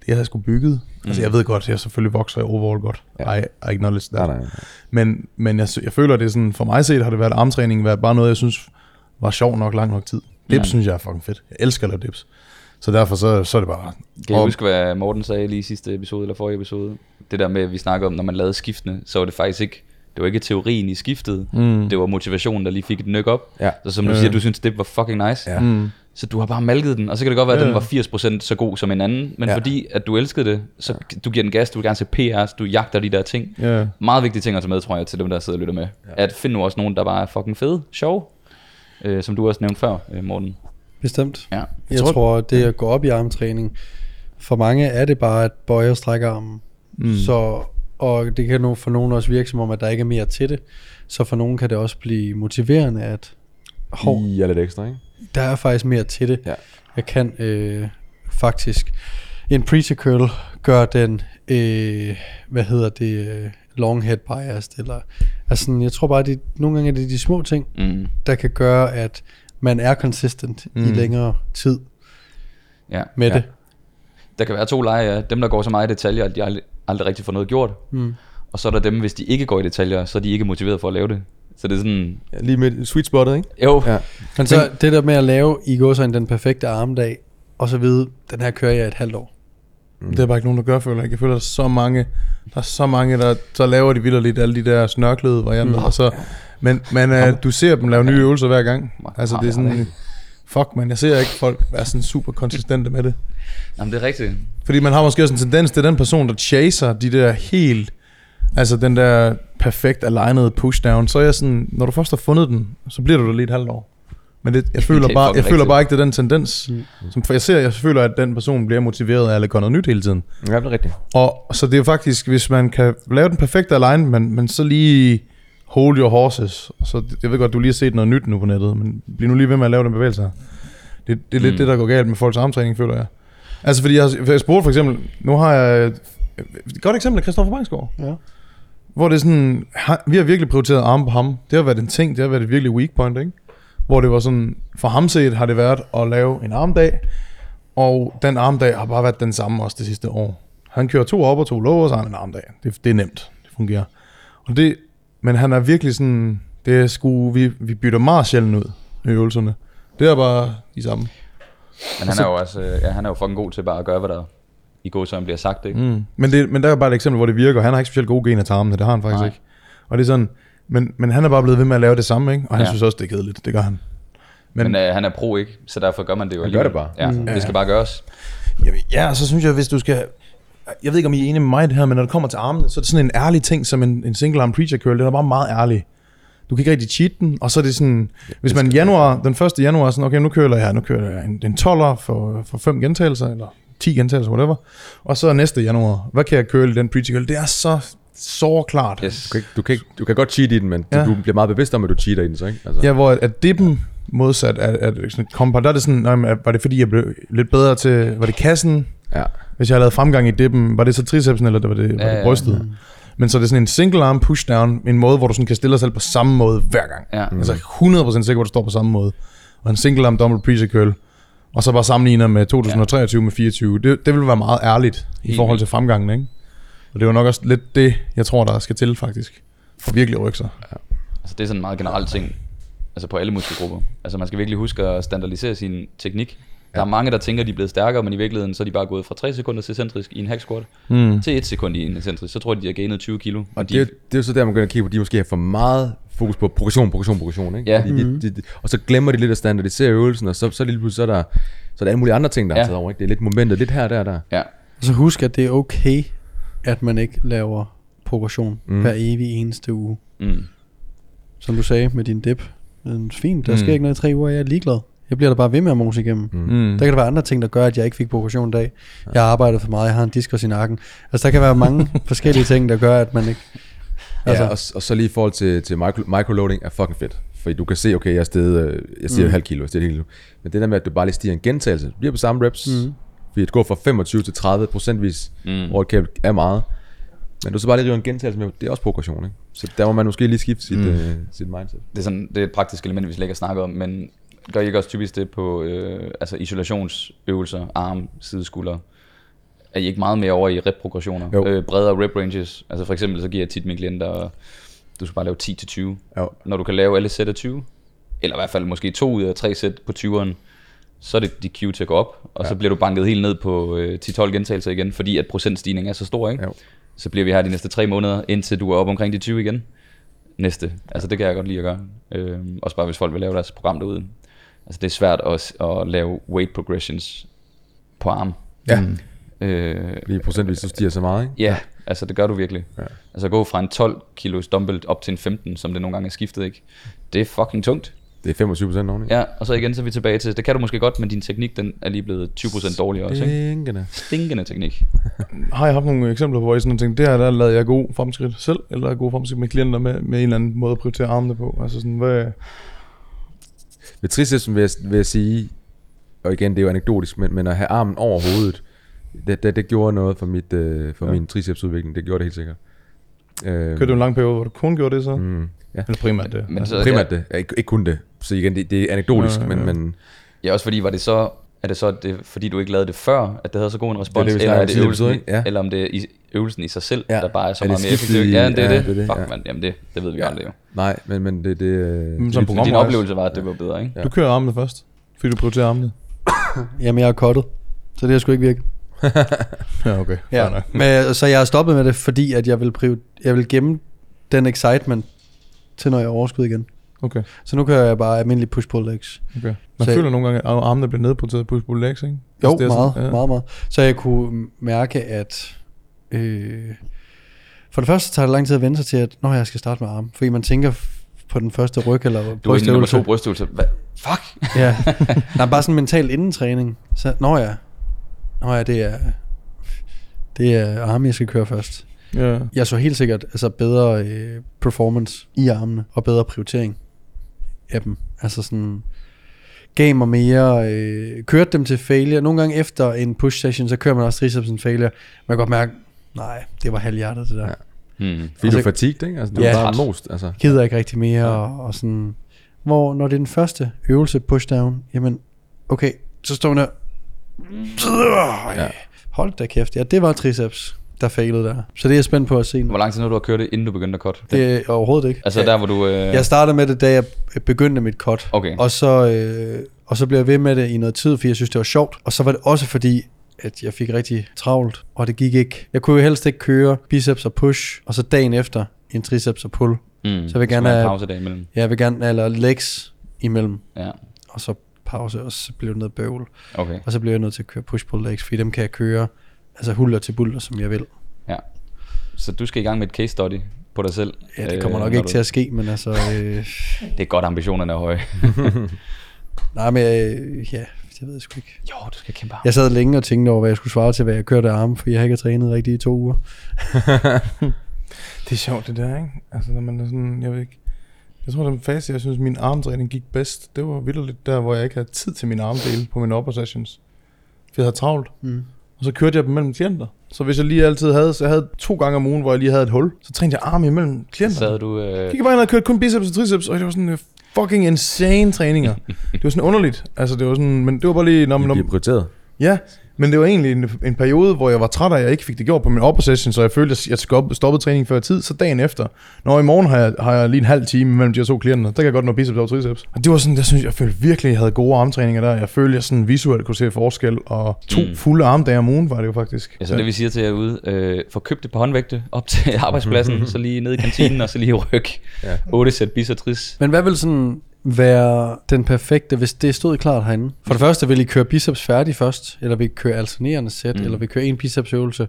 Det jeg havde sgu bygget. Mm. Altså jeg ved godt, jeg selvfølgelig vokser i overall godt. Ja. I, I acknowledge that. Nej, nej. Men, men jeg, jeg føler, det er sådan, for mig set har det været armtræning, været bare noget, jeg synes var sjov nok lang nok tid. Dips Ja. synes jeg er fucking fedt. Jeg elsker at lave dips. Så derfor så, så er det bare... Kan I huske, hvad Morten sagde lige i sidste episode, eller forrige episode? Det der med, at vi snakker om, når man lavede skiftene, så var det faktisk ikke, det var ikke teorien i skiftet, Mm. det var motivationen, der lige fik et nyk op. Ja. Så som du Ja. siger, du synes, det var fucking nice. Ja. Mm. Så du har bare malket den, og så kan det godt være, at Ja, den var 80% så god som en anden, men Ja. fordi at du elskede det, så du giver den gas, du vil gerne se PR, du jagter de der ting. Ja. Meget vigtige ting at tage med, tror jeg, til dem, der sidder og lytter med. Ja. At finde nu også nogen, der bare er fucking fede, sjov, øh, som du også nævnte før, øh, Morten. Bestemt. Ja. Jeg tror, tror, at det at gå op i armtræning, for mange er det bare at bøje og strække armen. Mm. Så, og det kan nu for nogen også virke som om, at der ikke er mere til det. Så for nogen kan det også blive motiverende, at hov, I er lidt ekstra, ikke? Der er faktisk mere til det. Ja. Jeg kan øh, faktisk en preacher curl gør den, øh, hvad hedder det, øh, long head biased, eller altså jeg tror bare, det, nogle gange er det de små ting, Mm. der kan gøre, at man er consistent mm. i længere tid Ja. med Ja. det. Der kan være to lejre. ja. Dem, der går så meget i detaljer, at de aldrig, aldrig rigtig får noget gjort. Mm. Og så er der dem, hvis de ikke går i detaljer, så er de ikke motiveret for at lave det. Så det er sådan, Ja, lige med sweet spottet, ikke? jo, Ja. Men så det der med at lave i går så den perfekte armdag, og så vide, den her kører jeg et halvt år. Det er bare ikke nogen, der gør, føler jeg. Jeg føler, der er så mange, der er så mange, der så laver de vildt lidt alle de der snørklede varianter. Mm. Og så, men men uh, du ser dem lave nye øvelser hver gang. Altså det er sådan, fuck man, jeg ser ikke folk være sådan super konsistente med det. Jamen, det er rigtigt. Fordi man har måske også en tendens til den person, der chaser de der helt, altså den der perfekt aligned pushdown, så er jeg sådan, når du først har fundet den, så bliver du der lige et halvt år. Men det, jeg føler Det bare, jeg føler bare ikke, det er den tendens. Mm. Som, for jeg ser, jeg føler, at den person bliver motiveret af at gøre noget nyt hele tiden. Ja, det er rigtigt. Og så det er jo faktisk, hvis man kan lave den perfekte alignment, men så lige hold your horses. Så, jeg ved godt, du lige har set noget nyt nu på nettet, men bliv nu lige ved med at lave den bevægelse her. Det, det er lidt Mm. det, der går galt med folks armtræning, føler jeg. Altså fordi jeg, jeg spurgte for eksempel, nu har jeg et godt eksempel af Christoffer Bangsgaard, Ja. Hvor det er sådan, vi har virkelig prioriteret arme på ham. Det har været en ting, det har været et virkelig weak point, ikke? Hvor det var sådan, for ham set har det været at lave en armdag, og den armdag har bare været den samme også det sidste år. Han kører to op og to lower, så har han en armdag. Det, det er nemt. Det fungerer. Og det, men han er virkelig sådan, det er sgu, vi, vi bytter meget sjældent ud i øvelserne. Det er bare de samme. Men han er jo også, øh, ja, han er jo fucking god til bare at gøre, hvad der i god søvn bliver sagt, ikke? Mm. Men, det, men der er bare et eksempel, hvor det virker. Han har ikke specielt gode gener til armene, det har han faktisk Nej. ikke. Og det er sådan, men, men han er bare blevet ved med at lave det samme, ikke? Og han Ja. synes også, det er kedeligt. Det gør han. Men, Men- øh, han er pro, ikke? Så derfor gør man det jo Han gør alligevel. det bare. Ja, Mm. det skal bare gøres. Jamen, ja, så synes jeg, hvis du skal... Jeg ved ikke, om I er enige med mig det her, men når det kommer til armene, så er det sådan en ærlig ting, som en, en single arm preacher curl. Det er bare meget ærlig. Du kan ikke rigtig cheat den, og så er det sådan... Hvis man januar, den 1. januar er sådan, okay, nu kører jeg, nu kører jeg en, en 12'er for, for 5 gentagelser, eller 10 gentagelser, whatever. Og så næste januar, hvad kan jeg i den preacher curl? Det er så så klart. Yes. Du kan, ikke, du, kan ikke, du kan godt cheat i den, men ja. Ja. du bliver meget bevidst om, at du cheater i den, så ikke? Altså, Ja, hvor at, dippen modsat at, at sådan et kompa, der er det sådan, nej, var det fordi, jeg blev lidt bedre til, var det kassen? ja. Hvis jeg havde lavet fremgang i dippen, var det så tricepsen, eller var det, var Ja, det ja. brystet? Men så er det sådan en single arm pushdown, en måde, hvor du sådan kan stille dig selv på samme måde hver gang. Ja. Mm. Altså 100% sikker, hvor du står på samme måde. Og en single arm dumbbell preacher curl, og så bare sammenligner med 2023 med 24. Det, det vil være meget ærligt i Helt forhold vildt. til fremgangen, ikke? Og det er jo nok også lidt det, jeg tror, der skal til faktisk. For virkelig at rykke sig. Altså, det er sådan en meget generelt ting. Altså på alle muskelgrupper. Altså man skal virkelig huske at standardisere sin teknik. Der er mange, der tænker, de er blevet stærkere, men i virkeligheden så er de bare gået fra 3 sekunder til centrisk i en hack squat, Mm. til 1 sekund i en centrisk. Så tror de, de har gainet 20 kilo. Og de, det, er- det er jo så der, man kan kigge på, de måske har for meget fokus på progression, progression, progression, ikke? Ja. Fordi de, de, de, og så glemmer de lidt at standardisere øvelsen, og så, så, lige pludselig, så er der, så er der alle mulige andre ting, der Ja. er taget over, ikke? Det er lidt momentet, lidt her der, der. ja. Og så husk, at det er okay at man ikke laver progression Mm. hver evig eneste uge. Mm. Som du sagde med din dip. Men fint, der Mm. sker ikke noget i tre uger, jeg er ligeglad. Jeg bliver da bare ved med at mose igennem. Mm. Mm. Der kan der være andre ting, der gør, at jeg ikke fik progression i dag. Jeg har arbejdet for meget, jeg har en diskos i nakken. Altså, der kan være mange <laughs> forskellige ting, der gør, at man ikke... Altså, Altså, ja, og, og så lige i forhold til, til micro, microloading er fucking fedt. Fordi du kan se, okay, jeg er stedet, øh, jeg siger mm. Halv kilo, jeg stiger kilo. Men det der med, at du bare lige stiger en gentagelse, du bliver på samme reps, mm. Fordi at gå fra 25 til 30 procentvis Mm. over et er meget. Men du så bare lige river en gentagelse med, det er også progression, ikke? Så der må man måske lige skifte sit, mm. øh, sit mindset. Det er, sådan, det er et praktisk element, vi slet ikke har snakket om, men gør I ikke også typisk det på øh, altså isolationsøvelser, arm, sideskulder? Er I ikke meget mere over i rep-progressioner? Jo. Øh, bredere rep ranges? Altså for eksempel, så giver jeg tit mine klienter, du skal bare lave 10-20. Ja. Når du kan lave alle sæt af 20, eller i hvert fald måske to ud af tre sæt på 20'eren, så er det de cue til at gå op, og ja. så bliver du banket helt ned på øh, 10-12 gentagelser igen, fordi at procentstigningen er så stor, ikke? Jo. Så bliver vi her de næste tre måneder, indtil du er oppe omkring de 20 igen. Næste. Altså det kan jeg godt lide at gøre. Øh, også bare hvis folk vil lave deres program derude. Altså det er svært at, at lave weight progressions på arm. Ja, Øh, lige procentvis, så stiger så meget, ikke? ja, altså det gør du virkelig. Ja. Altså at gå fra en 12 kilos dumbbell op til en 15, som det nogle gange er skiftet, ikke? Det er fucking tungt. Det er 25 procent oveni. Ja, og så igen så er vi tilbage til, det kan du måske godt, men din teknik den er lige blevet 20% dårligere også, ikke? Stinkende. Stinkende teknik. <laughs> Har jeg haft nogle eksempler på, hvor I sådan tænkt, det her der lavede jeg god fremskridt selv, eller god fremskridt med klienter med, med en eller anden måde at prioritere armene på? Altså sådan, hvad... Ved tricepsen vil jeg, vil jeg sige, og igen, det er jo anekdotisk, men, men at have armen over hovedet, det, det, det gjorde noget for, mit, øh, for Ja. ja. min tricepsudvikling. Det gjorde det helt sikkert. Øh, Kørte du en lang periode, hvor du kun gjorde det så? Mm. Ja. Eller primært det? Men altså, så- Primært det. Ja, Ikke, ikke kun det. Så igen, det, det er anekdotisk, Ja, ja, ja, ja. ja. men, men Ja, også fordi, var det så, er det så det, fordi du ikke lavede det før, at det havde så god en respons, det, vi eller snakkede er om det øvelsen, episode? Ja. eller om det er i, øvelsen i sig selv, Ja. der bare er så Er det meget mere effektiv. Ja, det er ja, det. det er det, Fuck, ja. man, jamen det, det ved vi Ja. aldrig jo. nej, men, men det, det, Men som det- program- Din også. oplevelse var, at det var bedre, ikke? Ja. Du kører armene først, fordi du prioriterer armene. jamen, jeg er kottet. Så det har sgu ikke virket. <laughs> Ja, okay. Ja. Men, så jeg har stoppet med det, fordi at jeg vil, prior- jeg vil gemme den excitement til, når jeg er overskud igen. Okay, Så nu kører jeg bare almindelig push-pull legs. okay. Man Så- føler nogle gange, at armene bliver nedprioriteret på push legs, ikke? Jo, det er meget, sådan- ja. meget, meget. Så jeg kunne mærke, at... Øh, for det første tager det lang tid at vende sig til, at når jeg skal starte med arm. Fordi man tænker på den første ryg eller Du er nummer to brystøvelse. Hvad? Fuck! Ja. <laughs> Der er bare sådan en mental indentræning. Så, når jeg... Når jeg, det er... Det er arme, jeg skal køre først. Ja. Jeg så helt sikkert altså bedre øh, performance i armene, og bedre prioritering af dem. Altså sådan, gav mig mere, øh, kørte dem til failure. Nogle gange efter en push session, så kører man også tricepsen failure. Man kan godt mærke, nej, det var halvhjertet det der. Ja. Hmm. Fordi Altså- du er fatigued, ikke? Altså, du Ja. er bare most, altså. Gider ikke rigtig mere, og, og sådan. Hvor når det er den første øvelse pushdown, jamen, okay, så står man der. Ja. Hold da kæft, ja, det var triceps, der failede der. Så det er jeg spændt på at se. Hvor lang tid nu du har kørt det, inden du begyndte at cut? Det er overhovedet ikke. Altså der, hvor du... Øh... Jeg startede med det, da jeg begyndte mit cut. Okay. Og så, øh, og så blev jeg ved med det i noget tid, fordi jeg synes, det var sjovt. Og så var det også fordi, at jeg fik rigtig travlt, og det gik ikke. Jeg kunne jo helst ikke køre biceps og push, og så dagen efter en triceps og pull. Mm. Så jeg vil gerne have en pausedag imellem. Jeg vil gerne, eller legs imellem, Ja, og så pause, og så blev det noget bøvl. okay. Og så blev jeg nødt til at køre push-pull legs, fordi dem kan jeg køre altså hulter til bulter, som jeg vil. Ja. Så du skal i gang med et case study på dig selv. Ja, det kommer øh, nok ikke du- til at ske, men altså... Øh, <laughs> Det er godt, ambitionerne er høje. <laughs> nej, men øh, ja, det ved jeg sgu ikke. jo, du skal kæmpe Jeg sad længe og tænkte over, hvad jeg skulle svare til, hvad jeg kørte af arme, for jeg har ikke trænet rigtigt i to uger. <laughs> Det er sjovt det der, ikke? Altså når man er sådan, jeg ved ikke. Jeg tror, den fase, jeg synes, min armtræning gik bedst, det var vildt der, hvor jeg ikke havde tid til min armdele på mine upper sessions. For jeg havde travlt. Mm. Og så kørte jeg dem mellem klienter. Så hvis jeg lige altid havde, så jeg havde to gange om ugen, hvor jeg lige havde et hul, så trænede jeg arme imellem klienter. Sad du... Øh, Gik bare ind og kørte kun biceps og triceps, og det var sådan øh, fucking insane træninger. <laughs> det var sådan underligt. Altså det var sådan, men det var bare lige, når, Det når, bliver prioriteret. Ja, men det var egentlig en, en periode, hvor jeg var træt af, at jeg ikke fik det gjort på min upper session, så jeg følte, at jeg stoppede, træningen før tid. Så dagen efter, når i morgen har jeg, har jeg lige en halv time mellem de her to klienter, der kan jeg godt nå biceps og triceps. Og det var sådan, jeg synes, jeg følte virkelig, at jeg havde gode armtræninger der. Jeg følte, at jeg sådan visuelt kunne se forskel, og to Mm. fulde armdage om ugen var det jo faktisk. Ja, så det vi siger til jer ude, øh, få købt et par håndvægte op til <laughs> arbejdspladsen, så lige ned i kantinen, og så lige ryg Ja. 8 sæt bis og tris. Men hvad vil sådan være den perfekte, hvis det stod klart herinde? For det første, vil I køre biceps færdig først, eller vil I køre alternerende sæt, Mm. eller vil I køre en bicepsøvelse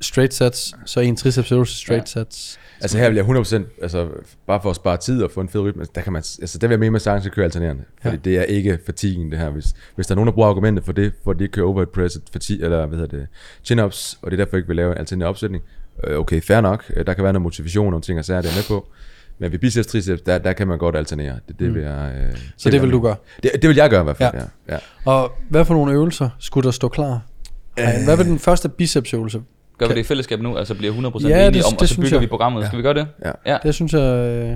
straight sets, så en triceps øvelse straight Ja. sets. Altså her vil jeg 100%, altså bare for at spare tid og få en fed rytme, der kan man, altså der vil jeg mene, at man sagtens kan køre alternerende. Fordi Ja. det er ikke fatiguen det her. Hvis, hvis der er nogen, der bruger argumentet for det, for at de ikke kører overhead press, fatigue, eller hvad hedder det, chin-ups, og det er derfor ikke vil lave en alternerende opsætning, øh, okay, fair nok. Øh, Der kan være noget motivation og ting og sager, det er med på. Men ved biceps triceps, der, der kan man godt alternere. Det, det vil jeg... Øh, Så det vil du gøre. Det, det vil jeg gøre i hvert fald, Ja. ja. ja. ja. Og hvad for nogle øvelser skulle der stå klar? Øh. Hvad vil den første bicepsøvelse? Gør vi det i fællesskab nu? Altså bliver 100% Ja, enige det- om, det og så bygger jeg. vi programmet. Ja. Skal vi gøre det? Ja. ja. Det synes jeg... Øh,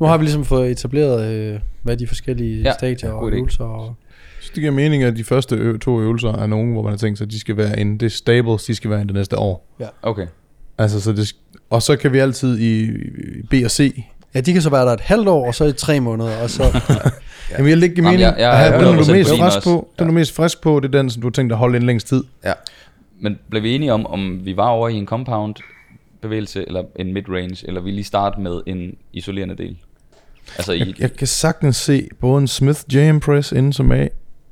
nu har vi ligesom fået etableret, øh, hvad de forskellige Ja, stadier ja, og øvelser. Og, Så det giver mening, at de første ø- to øvelser er nogen, hvor man har tænkt sig, at de skal være en, det er stables, de skal være en det næste år. Okay. Altså, så det, og så kan vi altid i, i B og C. ja, de kan så være der et halvt år, og så i tre måneder, og så... <laughs> Ja. Jamen, jeg Jamen, mening. jeg- jeg er den, du 100% er mest frisk på. Den, du er mest frisk på, det er den, som du har tænkt at holde ind længst tid. ja. Men blev vi enige om, om vi var over i en compound bevægelse, eller en mid-range, eller vi lige starte med en isolerende del? Altså i... Jeg, jeg kan sagtens se både en Smith JM Press inden som A,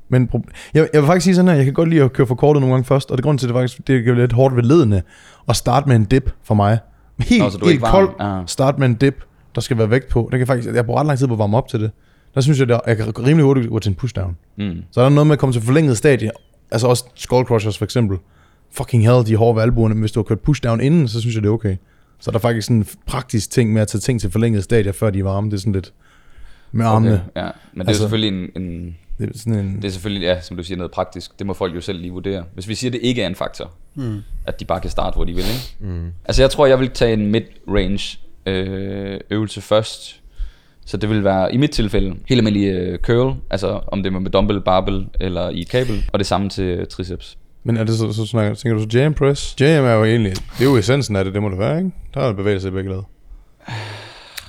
men jeg, jeg vil faktisk sige sådan her, jeg kan godt lide at køre for kortet nogle gange først, og det er grund til, at det faktisk det er lidt hårdt ved ledene at starte med en dip for mig. Helt, Nå, så du helt kold, Ah. start med en dip, der skal være vægt på. Det kan faktisk, jeg bruger ret lang tid på at varme op til det. Der synes jeg, at jeg kan rimelig hurtigt gå til en pushdown. Mm. Så er der noget med at komme til forlænget stadie. Altså også skull crushers for eksempel. Fucking hell, de hårde ved albuerne, men hvis du har kørt pushdown inden, så synes jeg, det er okay. Så er der faktisk sådan en praktisk ting med at tage ting til forlænget stadier, før de er varme. Det er sådan lidt med armene. Okay, ja. Men det er Altså- selvfølgelig en, en... Det er sådan en... Det er selvfølgelig, ja, som du siger, noget praktisk. Det må folk jo selv lige vurdere. Hvis vi siger, at det ikke er en faktor, Mm. at de bare kan starte, hvor de vil, ikke? Mm. Altså jeg tror, jeg vil tage en mid-range øh, øvelse først. Så det vil være, i mit tilfælde, helt almindelig øh, curl, altså om det er med dumbbell, barbell eller i et kabel, og det samme til triceps. Men er det så, så snakker, tænker du så jam press? Jam er jo egentlig, det er jo essensen af det, det må det være, ikke? Der er bevægelse i begge led.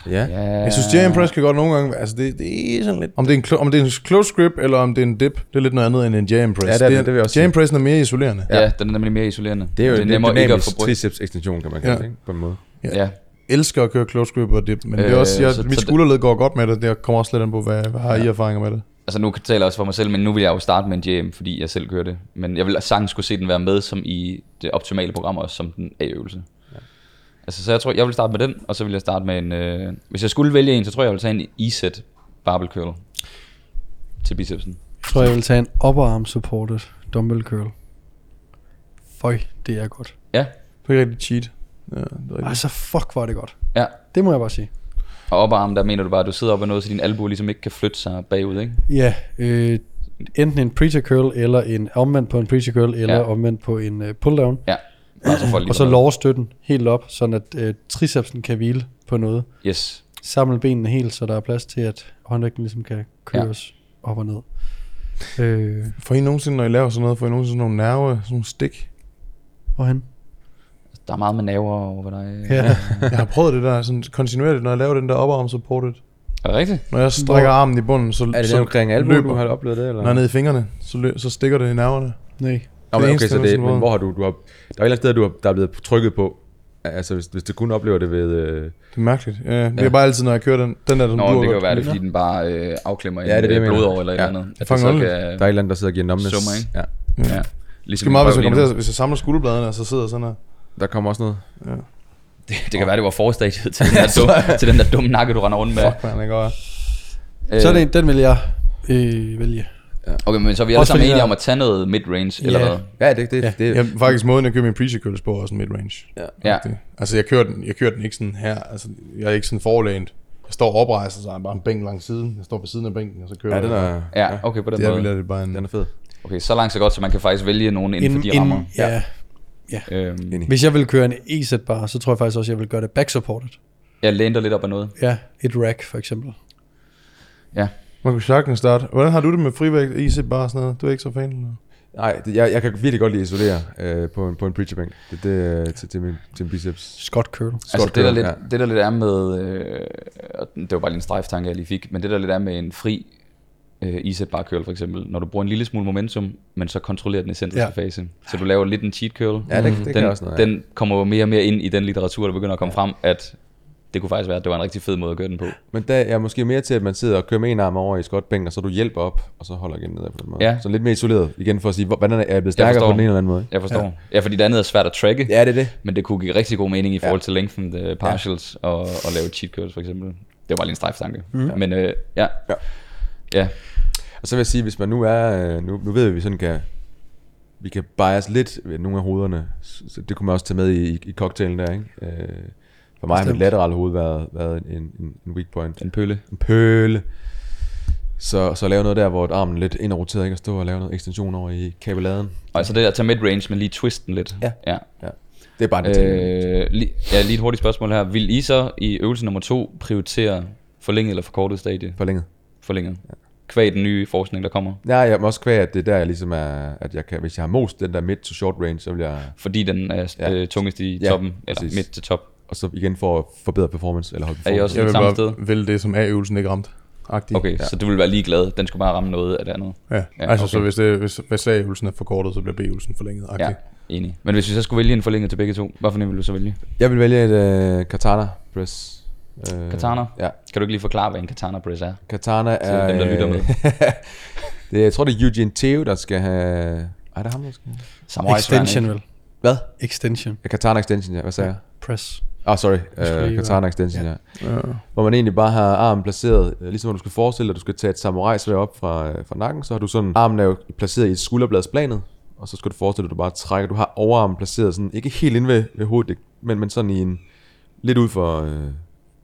Ja. Ja, Jeg synes, jam press kan godt nogle gange, altså det, det er sådan lidt, om det er, en, om det er en close grip, eller om det er en dip, det er lidt noget andet end en jam press. Ja, det er det, det vil jeg også Jam sige. pressen er mere isolerende. Ja, den er nemlig mere isolerende. Det er jo det er en nemmere ikke at få triceps ekstension, kan man kalde Ja. det? På en måde. Ja. elsker at køre close grip og dip, men øh, det er Øh, også, jeg, så- mit så- skulderled går godt med det, det kommer også lidt an på, hvad, hvad har I erfaringer med det? Altså nu taler jeg også for mig selv, men nu vil jeg jo starte med en jam, fordi jeg selv kører det. Men jeg vil sagtens skulle se den være med som i det optimale program også, som den A-øvelse. Altså så jeg tror, jeg vil starte med den, og så vil jeg starte med en... Øh, hvis jeg skulle vælge en, så tror jeg, jeg vil tage en E-set barbell curl til bicepsen. Jeg tror, jeg vil tage en upper arm supported dumbbell curl. Føj, det er godt. Ja, Det er rigtig cheat. Ja, det er rigtigt. Altså, fuck, er det godt. ja. Det må jeg bare sige. Og oparm, der mener du bare, at du sidder op ad noget, så din albu ligesom ikke kan flytte sig bagud, ikke? Ja, øh, enten en preacher curl, eller en omvendt på en preacher curl, eller Ja. omvendt på en øh, pull down. Ja. Bare så folk lige Og så ved. lower støtten helt op, sådan at øh, tricepsen kan hvile på noget. Yes. Samle benene helt, så der er plads til, at håndvægten ligesom kan køres ja. op og ned. Øh, Får I nogensinde, når I laver sådan noget, får I nogensinde sådan nogle nerve, sådan nogle stik? hvorhen? Der er meget med naver over dig. Ja. <laughs> Jeg har prøvet det der sådan kontinuerligt, når jeg laver den der oparm supported. Er det rigtigt? Når jeg strækker Hvor- armen i bunden, så, Er det så det omkring albuen, løber, du har oplevet det? Eller? når jeg er nede i fingrene, så, lø, så stikker det i nerverne. Nej. Nå, det men, okay, så det, men hvor har du, du har, der er et eller andet sted, du har, der er blevet trykket på, altså hvis, hvis du kun oplever det ved, øh, Det er mærkeligt. Ja, det Ja. er bare altid, når jeg kører den, den der, som Nå, du det kan jo være det, fordi den bare øh, afklemmer Ja, ja, det er det, en jeg øh, blodår eller et Ja. eller andet. At det fanger så kan der er et eller andet, der sidder og giver numbness. Summer, ikke? Ja. Ja. Det Ligesom skal meget, hvis jeg, kommer til, hvis jeg samler skulderbladene, og så sidder sådan her. Der kommer også noget. Ja. Det, det kan være, det var forstadiet til den der, dum, <laughs> til den der dumme nakke, du render rundt med. Fuck, man, det går. Øh, Så er det, en- den vil jeg øh, vælge. Okay, men så er vi alle Også sammen enige der- om at tage noget mid-range, eller Ja. hvad? Ja, det, det, Ja. det, Jeg, faktisk måden, jeg kører min preacher curls på, er også midrange. Ja. Det. Altså, jeg kører, den, jeg kører den ikke sådan her. Altså, jeg er ikke sådan forlænt. Jeg står oprejst, og så er bare en bænk langs siden. Jeg står på siden af bænken, og så kører ja, den jeg. er, Ja, okay, på den Det er måde. vel lidt bare en... den er fed. Okay, så langt så godt, så man kan faktisk vælge nogen inden for de rammer. ja. Øhm, Enig. Hvis jeg vil køre en E-set bar, så tror jeg faktisk også, at jeg vil gøre det back supported. jeg læner lidt op af noget. Ja, et rack for eksempel. Ja. Man kunne sagtens starte. Hvordan har du det med frivægt, IC bare sådan noget? Du er ikke så fan? Eller? Nej, det, jeg, jeg kan virkelig godt lide at isolere øh, på, en, på en preacher bank. Det, det til, til, min, til min biceps. Scott curl. Altså Scott det der, curl, lidt, ja. det der lidt er med, øh, og det var bare lige en strejftanke, jeg lige fik, men det der lidt er med en fri øh, iset bar curl for eksempel, når du bruger en lille smule momentum, men så kontrollerer den essentielle Ja. ja. fase. Så du laver lidt en cheat curl. Ja, det, det den, kan også noget. ja. den kommer jo mere og mere ind i den litteratur, der begynder at komme frem, at det kunne faktisk være, at det var en rigtig fed måde at gøre den på. Men der er måske mere til, at man sidder og kører med en arm over i squatbænken, og så du hjælper op, og så holder igen nedad på den måde. Ja. Så lidt mere isoleret, igen for at sige, hvor- hvordan er jeg blevet stærkere på den ene eller anden måde. Jeg forstår. Ja, ja fordi det andet er svært at tracke, Ja, det er det. men det kunne give rigtig god mening i forhold til lengthen uh, partials og, og lave cheat codes for eksempel. Det var lige en strejftanke. Mm. Men øh, ja. Ja. ja. Og så vil jeg sige, hvis man nu er, øh, nu, nu ved vi, at vi sådan kan, vi kan bias lidt ved nogle af hovederne, så det kunne man også tage med i, i cocktailen der, ikke? Øh, for mig har mit Bestemt. laterale hoved været, været en, en, en weak point. En pølle. En pøle. Så, så lave noget der, hvor armen lidt ind og roteret, ikke? Og stå og lave noget ekstension over i kabeladen. Og altså det der til midrange, men lige twist den lidt. Ja. ja. Ja. Det er bare en ting. Øh, lige, ja, lige et hurtigt spørgsmål her. Vil I så i øvelse nummer to prioritere forlænget eller forkortet stadie? Forlænget. Forlænget. Kvæg den nye forskning, der kommer. Ja, jeg må også kvære, at det er der, jeg ligesom er, at jeg kan, hvis jeg har most den der mid to short range, så vil jeg, Fordi den er Ja. øh, tungest i Ja, toppen, eller præcis. midt til top. Og så igen for at forbedre performance, eller holde Er I performance. også Jeg vil samme bare sted? vælge det, som A-øvelsen ikke ramt. Agtigt. Okay, ja. så du vil være ligeglad. Den skulle bare ramme noget af det andet. Ja, Ja, ja altså okay. så hvis, det, hvis, hvis A-øvelsen er forkortet, så bliver B-øvelsen forlænget. Ja, Agtigt. enig. Men hvis vi så skulle vælge en forlænget til begge to, hvad for en vil du så vælge? Jeg vil vælge et uh, katana press. Uh, Katana? Ja. Kan du ikke lige forklare, hvad en katana press er? Katana er... dem, der lytter med. <laughs> det, jeg tror, det er Eugene Theo, der skal have... Ej, det er ham, der skal have... Samurai Extension vel? Hvad? Extension. Ja, Katana Extension, ja. Hvad sagde jeg? Press. Ah, sorry. Uh, lige katana Extension, ja. Ja. Hvor man egentlig bare har armen placeret, øh, ligesom når du skal forestille dig, at du skal tage et samurai svær op fra, øh, fra nakken, så har du sådan, armen er jo placeret i et skulderbladsplanet, og så skal du forestille dig, at du bare trækker, du har overarmen placeret sådan, ikke helt inde ved, ved hovedet, men, men sådan i en, lidt ud for øh,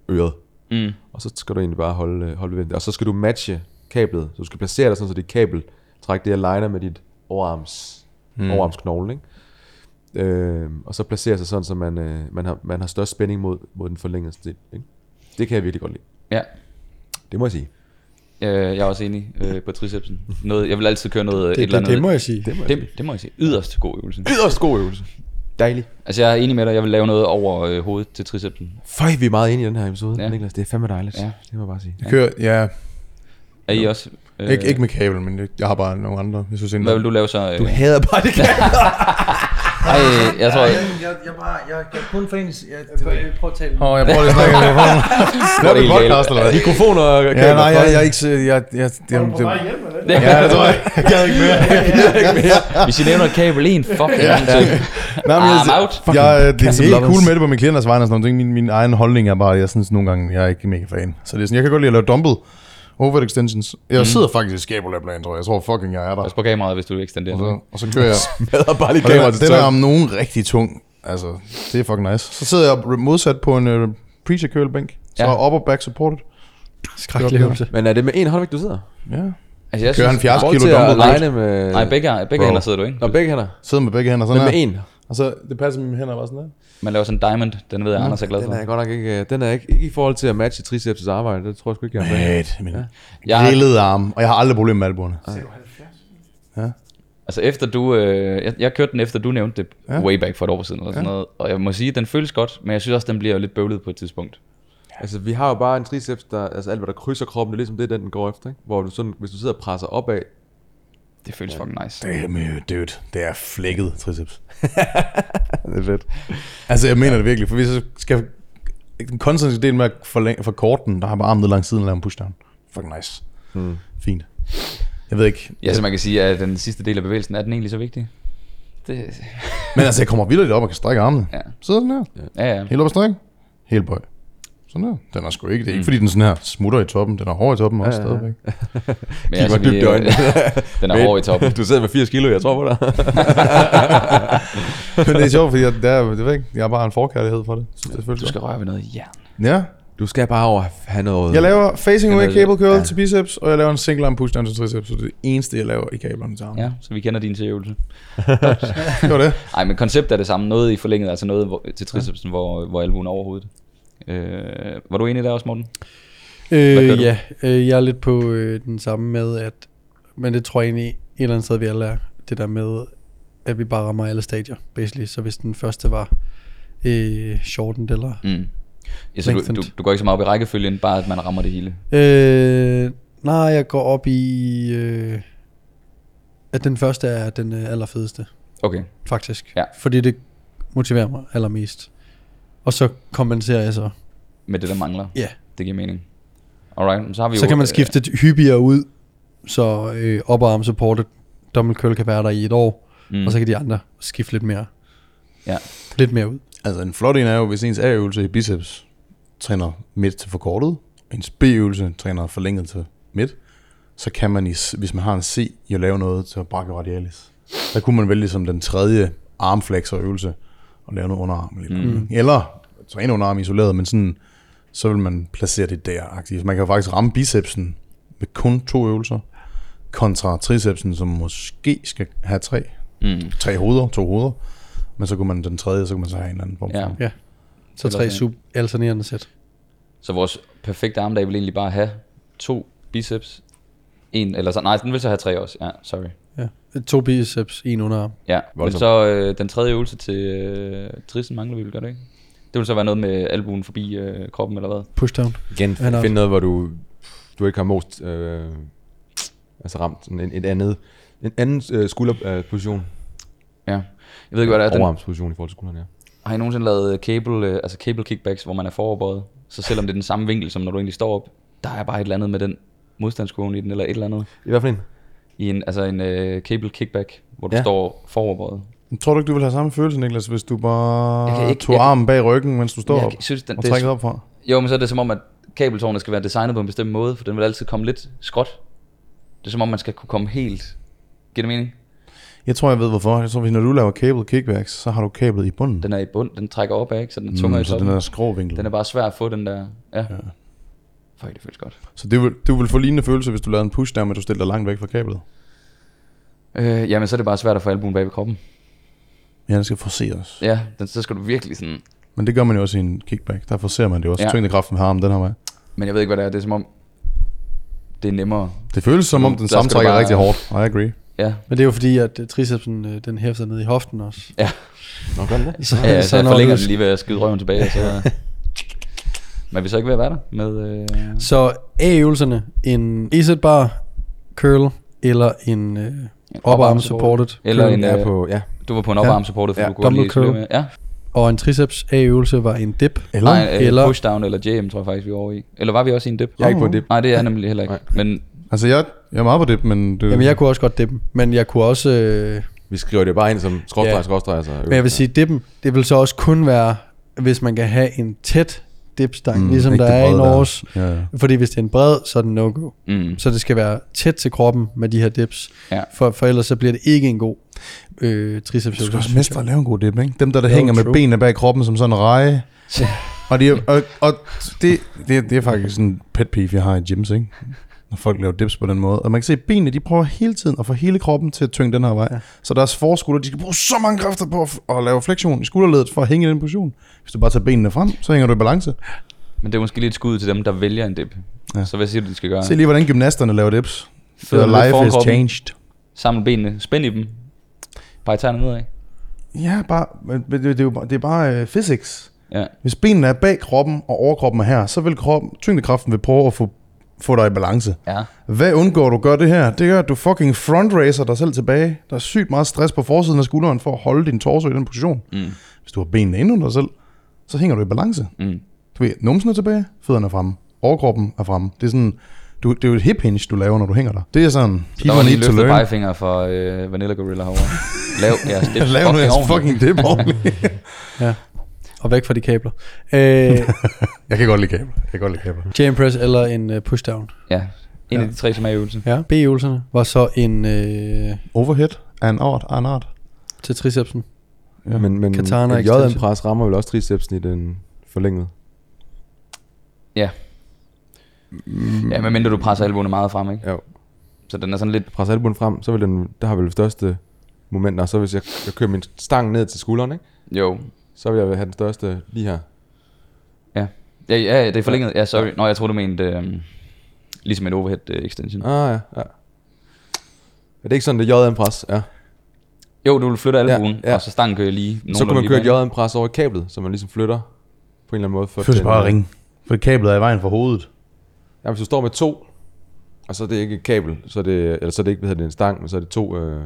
øret. Mm. Og så skal du egentlig bare holde, øh, holde ved det. Og så skal du matche kablet, så du skal placere dig sådan, så dit kabel trækker det aligner med dit overarms, mm. overarmsknogle, ikke? Øh, og så placere sig sådan, så man, øh, man, har, man har størst spænding mod, mod den forlængede stil. Ikke? Det kan jeg virkelig godt lide. Ja, Det må jeg sige. øh, jeg er også enig øh, på tricepsen. Noget, jeg vil altid køre noget, et Det, eller det, andet. det må jeg sige. Det må jeg det, det må jeg sige. Yderst god øvelse. Yderst god øvelse. Dejlig. Altså jeg er enig med dig, jeg vil lave noget over øh, hovedet til tricepsen. Føj, vi er meget enige i den her episode, Ja. Niklas. Det er fandme dejligt. Ja. Det må jeg bare sige. Jeg kører, ja, Er I også? Øh, ikke, ikke med kabel, men jeg- har bare nogle andre. Jeg synes, Hvad vil du lave så? Øh? Du hader bare det <laughs> Ej, jeg tror... jeg, jeg, bare, jeg, jeg kun for en... Jeg, jeg, prøv at tale. Åh, oh, jeg prøver lige at snakke i telefonen. <laughs> Det er helt podcast, eller hvad? Mikrofoner og Ja, nej, jeg, jeg er ikke... Jeg, jeg, jeg, jeg, det, ja, det tror jeg. Jeg gad ikke mere. <laughs> Hvis I nævner kabel en fucking gang til. Nej, men I'm jeg, out. jeg, jeg, det er helt cool med det på min klienters vegne og sådan noget. Min, min egen holdning er bare, at jeg synes nogle gange, jeg er ikke mega fan. Så det er sådan, jeg kan godt lide at lave dumbbell overhead extensions. Jeg mm. sidder faktisk i skabulærplan, tror jeg. Jeg tror fucking, jeg er der. Pas på kameraet, hvis du ekstenderer. Og så, og så kører jeg... <laughs> hader bare lige Og den, er, den er om nogen rigtig tung. Altså, det er fucking nice. Så sidder jeg modsat på en uh, preacher curl bænk. Så Ja. upper back supported. Skrækkelig øvelse. Men er det med en håndvægt, du sidder? Ja. Altså, jeg Kører han 70 I forhold kilo dumbbell med... Nej, begge, begge Bro. hænder sidder du, ikke? Nå, begge hænder. Sidder med begge hænder Men sådan med her. en. Og så, det passer med mine hænder bare sådan der. Man laver sådan en diamond, den ved jeg, Anders er glad Den for. er jeg godt nok ikke... øh, Den er ikke, ikke i forhold til at matche triceps' arbejde. Det tror jeg sgu ikke, jeg er fan. Mate, min Jeg ja. har- grillede arm. Og jeg har aldrig problemer med albuerne. Altså efter du, øh, jeg, jeg kørte den efter du nævnte det Ja. way back for et år siden eller sådan Ja. noget, og jeg må sige, den føles godt, men jeg synes også, den bliver lidt bøvlet på et tidspunkt. Altså, vi har jo bare en triceps, der, altså alt, hvad der krydser kroppen, det er ligesom det, den, den går efter, ikke? Hvor du sådan, hvis du sidder og presser opad, Det føles ja. fucking nice. Damn, dude. Det er flækket triceps. <laughs> det er fedt. Altså, jeg mener det virkelig. For hvis jeg skal... Den koncentrerede del med at forlænge, for korten, der har bare armen ned langs siden og lave en pushdown. Fucking nice. Hmm. Fint. Jeg ved ikke. Ja, så man kan sige, at den sidste del af bevægelsen, er den egentlig så vigtig? Det, Men altså, jeg kommer vildt op og kan strække armene. ja. Sidder den her. Ja, ja. Helt op og strække. Helt bøj. Sådan der. Den er sgu ikke. Det er ikke, Mm. fordi den sådan her smutter i toppen. Den er hård i toppen også Ja, ja, ja. stadigvæk. <laughs> Men Kig mig dybt i øjnene. <laughs> den er hård i toppen. Du sidder med 80 kilo, jeg tror på dig. <laughs> Men det er sjovt, fordi jeg, der, det ved jeg, ikke, jeg har bare en forkærlighed for det. Så det er Du skal røre ved noget jern. Ja. Du skal bare over have noget... Jeg laver facing away cable curl ja. til biceps, og jeg laver en single arm push down til triceps. Så det er det eneste, jeg laver i kablerne til armen. Ja, så vi kender din til øvelse. Det var det. Nej, men konceptet er det samme. Noget i forlænget, altså noget til tricepsen, hvor, hvor albuen er over hovedet. Øh, var du enig der også, Morten? Øh, ja, øh, jeg er lidt på øh, den samme med, at, men det tror jeg egentlig et eller andet sted, vi alle er, det der med, at vi bare rammer alle stadier, basically. Så hvis den første var øh, shortened eller... Mm. Ja, så du, du, du går ikke så meget op i rækkefølgen, bare at man rammer det hele. Øh, nej, jeg går op i, øh, at den første er den øh, allerfedeste, Okay. faktisk. Ja. Fordi det motiverer mig allermest. Og så kompenserer jeg så med det, der mangler. Ja. Det giver mening. Alright, så har vi Så jo, kan man øh, skifte det hyppigere ud, så øh, upper supported dumbbell curl kan være der i et år, mm, og så kan de andre skifte lidt mere. Ja. Lidt mere ud. Altså en flot en er jo, hvis ens A-øvelse i biceps træner midt til forkortet, og ens B-øvelse træner forlænget til midt, så kan man, i, hvis man har en C, jo lave noget til brachioradialis. Der kunne man vælge som den tredje armflexor øvelse, og lave noget underarm. Lidt. Mm. Eller træne underarm isoleret, men sådan, så vil man placere det der. -agtigt. Så man kan jo faktisk ramme bicepsen med kun to øvelser, kontra tricepsen, som måske skal have tre. mm, Tre hoveder, to hoveder. Men så kunne man den tredje, så kunne man så have en eller anden form for ja. Så tre sådan. sub alternerende sæt. Så vores perfekte armdag vil egentlig bare have to biceps, en, eller så, nej, den vil så have tre også, ja, sorry. Ja. To biceps, en underarm. Ja, men så øh, den tredje øvelse til øh, trisen mangler vi gør det ikke? Det vil så være noget med albuen forbi øh, kroppen, eller hvad? Pushdown. Igen, Han har- find noget, hvor du, du ikke har most, øh, altså ramt sådan en, et andet, en anden øh, skulderposition. Ja. Jeg ved ikke, hvad det er. Den, Overarmsposition i forhold til skulderen, ja. har I nogensinde lavet cable, øh, altså cable kickbacks, hvor man er foroverbøjet? Så selvom det er den samme vinkel, som når du egentlig står op, der er bare et eller andet med den modstandskurve i den, eller et eller andet. I hvert fald en. I en, altså en øh, cable kickback, hvor du. Ja. står foroverbøjet. Tror du ikke, du vil have samme følelse, Niklas, hvis du bare ikke- tog jeg armen bag ryggen, mens du står op Jeg synes, den, og det trækker er, op fra? jo, men så er det som om, at kabeltårnet skal være designet på en bestemt måde, for den vil altid komme lidt skråt. Det er som om, man skal kunne komme helt... Giver det mening? Jeg tror, jeg ved hvorfor. Jeg tror, hvis når du laver cable kickbacks, så har du kablet i bunden. Den er i bund, den trækker op af, ikke? Så den er tungere i Mm, så toppen. den er skråvinkel. Den er bare svær at få, den der... Ja. ja. Fuck, det føles godt. Så det vil, du vil få lignende følelse, hvis du lavede en push der, men du stiller dig langt væk fra kablet. Øh, jamen, så er det bare svært at få albuen bag ved kroppen. Ja, den skal forceres. Ja, den, så skal du virkelig sådan... Men det gør man jo også i en kickback. Der forcerer man det jo også. Ja. Ja. Tyngdekraften med armen den her vej. Men jeg ved ikke, hvad det er. Det er som om... Det er nemmere. Det føles som om, Mm, den samtrækker bare- rigtig hårdt. I agree. Ja. Men det er jo fordi, at øh, tricepsen, øh, den hæfter ned i hoften også. Ja, Nå, gør den det? Så, ja så, jeg når forlænger du- den lige ved at skyde røven tilbage, så... Men er vi så ikke ved at være der med... Øh... Så A-øvelserne, en EZ bar curl, eller en øh, oparm supported Eller curl, en, er øh, på, ja. Du var på en oparm supported, for Ja, du kunne at isolere med. Ja. og en triceps A-øvelse var en dip. Eller? Nej, øh, eller- pushdown eller JM, tror jeg faktisk, vi er over i. Eller var vi også i en dip? Jeg er ikke på det. Nej, det er jeg nemlig heller ikke. Nej. Men Altså, jeg, jeg er meget på det, men... Det, Jamen jeg kunne også godt dippe, men jeg kunne også... Øh, Vi skriver det bare ind som skråstrej, Ja. skråstrej. Altså, men jeg vil sige, dippen, det vil så også kun være, hvis man kan have en tæt dipstang, mm, ligesom der er i. Norges. Ja, ja. Fordi hvis det er en bred, så er det no-go. mm, Så det skal være tæt til kroppen med de her dips. Ja. For, for ellers så bliver det ikke en god øh, triceps. Du skal også mestre at lave en god dip, ikke? Dem der, der Jo, hænger med true. benene bag kroppen som sådan en reje. og det, er- og, og det, det, det er faktisk sådan en pet peeve, jeg har i gyms, ikke? Når folk laver dips på den måde. Og man kan se, at benene, de prøver hele tiden at få hele kroppen til at tynge den her vej. Ja. Ja. Så deres forskulder, de skal bruge så mange kræfter på at, at lave fleksion i skulderledet for at hænge i den position. Hvis du bare tager benene frem, så hænger du i balance. men det er måske lidt et skud til dem, der vælger en dip. Ja. Så hvad siger du, de skal gøre? Se lige, hvordan gymnasterne laver dips. Lidt life is kroppen. changed. Samle benene, spænd i dem. Pege tæerne nedad. Ja, bare, det, det, er jo bare, det er bare uh, physics. Ja. Hvis benene er bag kroppen, og overkroppen er her, så vil kroppen, tyngdekraften vil prøve at få, få dig i balance. Ja. Hvad undgår du gør det her? Det gør, at du fucking front racer dig selv tilbage. Der er sygt meget stress på forsiden af skulderen for at holde din torso i den position. Mm. Hvis du har benene inde under dig selv, så hænger du i balance. Mm. Du ved, numsen er tilbage, fødderne er fremme, overkroppen er fremme. Det er sådan, du, det er jo et hip hinge, du laver, når du hænger der. Det er sådan, Der var people lige need to learn. pegefinger for øh, Vanilla Gorilla herovre. Lav jeres dip <laughs> Lav nu jeres fucking dip ordentligt. <laughs> Og væk fra de kabler. Øh, <laughs> Jeg kan godt lide kabler. Jeg kan godt lide kabler. jam press eller en uh, pushdown. Ja, en Ja. af de tre, som er i øvelsen. Ja. B-øvelserne var så en øh, Overhead er en art, er en art. til tricepsen. Ja. Men, men Katana extension. JM-pres rammer vel også tricepsen i den forlængede. Ja. Ja, medmindre du presser albuerne meget frem, ikke? Jo. Så den er sådan lidt... Presser albuen frem, så vil den, der har vel det største moment, og så hvis jeg, jeg kører min stang ned til skulderen, ikke? Jo. så vil jeg have den største lige her. Ja, ja, ja det er forlænget. Ja, sorry. Nå, jeg troede, du mente... Øh, ligesom et overhead øh, extension. Ah ja, ja. Er det ikke sådan, det er JM-pres? Ja. Jo, du vil flytte albuen, Ja, ja. og så stangen kører lige. Så kan man køre et JM-pres over i kablet, så man ligesom flytter på en eller anden måde. For Først den- bare ringe. For kablet er i vejen for hovedet. Ja, hvis du står med to, og så er det ikke et kabel, så er det, eller så er det ikke, hvad hedder det, en stang, men så er det to... Øh,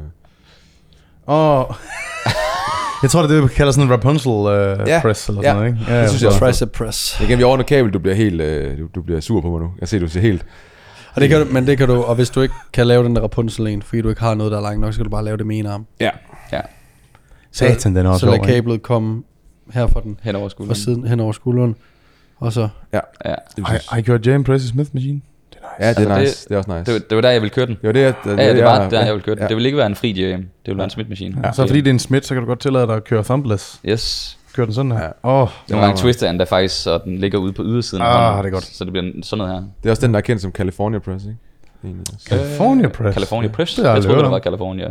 Og <laughs> Jeg tror, det er det, vi kalder sådan en Rapunzel uh, Ja, press eller ja. sådan noget, ikke? Ja, Det synes jeg også. Tricep press. Igen, vi ordner kabel, du bliver helt, øh, du, du bliver sur på mig nu. Jeg ser, du ser helt... Og det kan, du- men det kan du, og hvis du ikke kan lave den der Rapunzel en, fordi du ikke har noget, der er langt nok, så kan du bare lave det med en arm. Ja. Ja, Satan, den er også så lad kablet komme her fra den, hen over fra skulderen. siden, hen over skulderen. Og så, Ja. Det, Har, I gjort Jam Press Smith Machine? Det er nice. ja, det er Altså, nice. Det, er også nice. Det, var- det var der, jeg ville køre den. jo, det er... Det, Ja, ja, det var der, ja, jeg ville køre den. Ja. Det ville ikke være en fri jam. Det ville være en smitmaskine. Ja, så fordi det er en Smith, så kan du godt tillade dig at køre thumbless. Yes. Kør den sådan her. Ja. Åh, oh, Nogle gange twister han der faktisk, så den ligger ude på ydersiden. af Ah, det er godt. Så det bliver sådan noget her. Det er også den, der er kendt som California Press, ikke? California Press. California Press. Det jeg Jeg troede, det var California.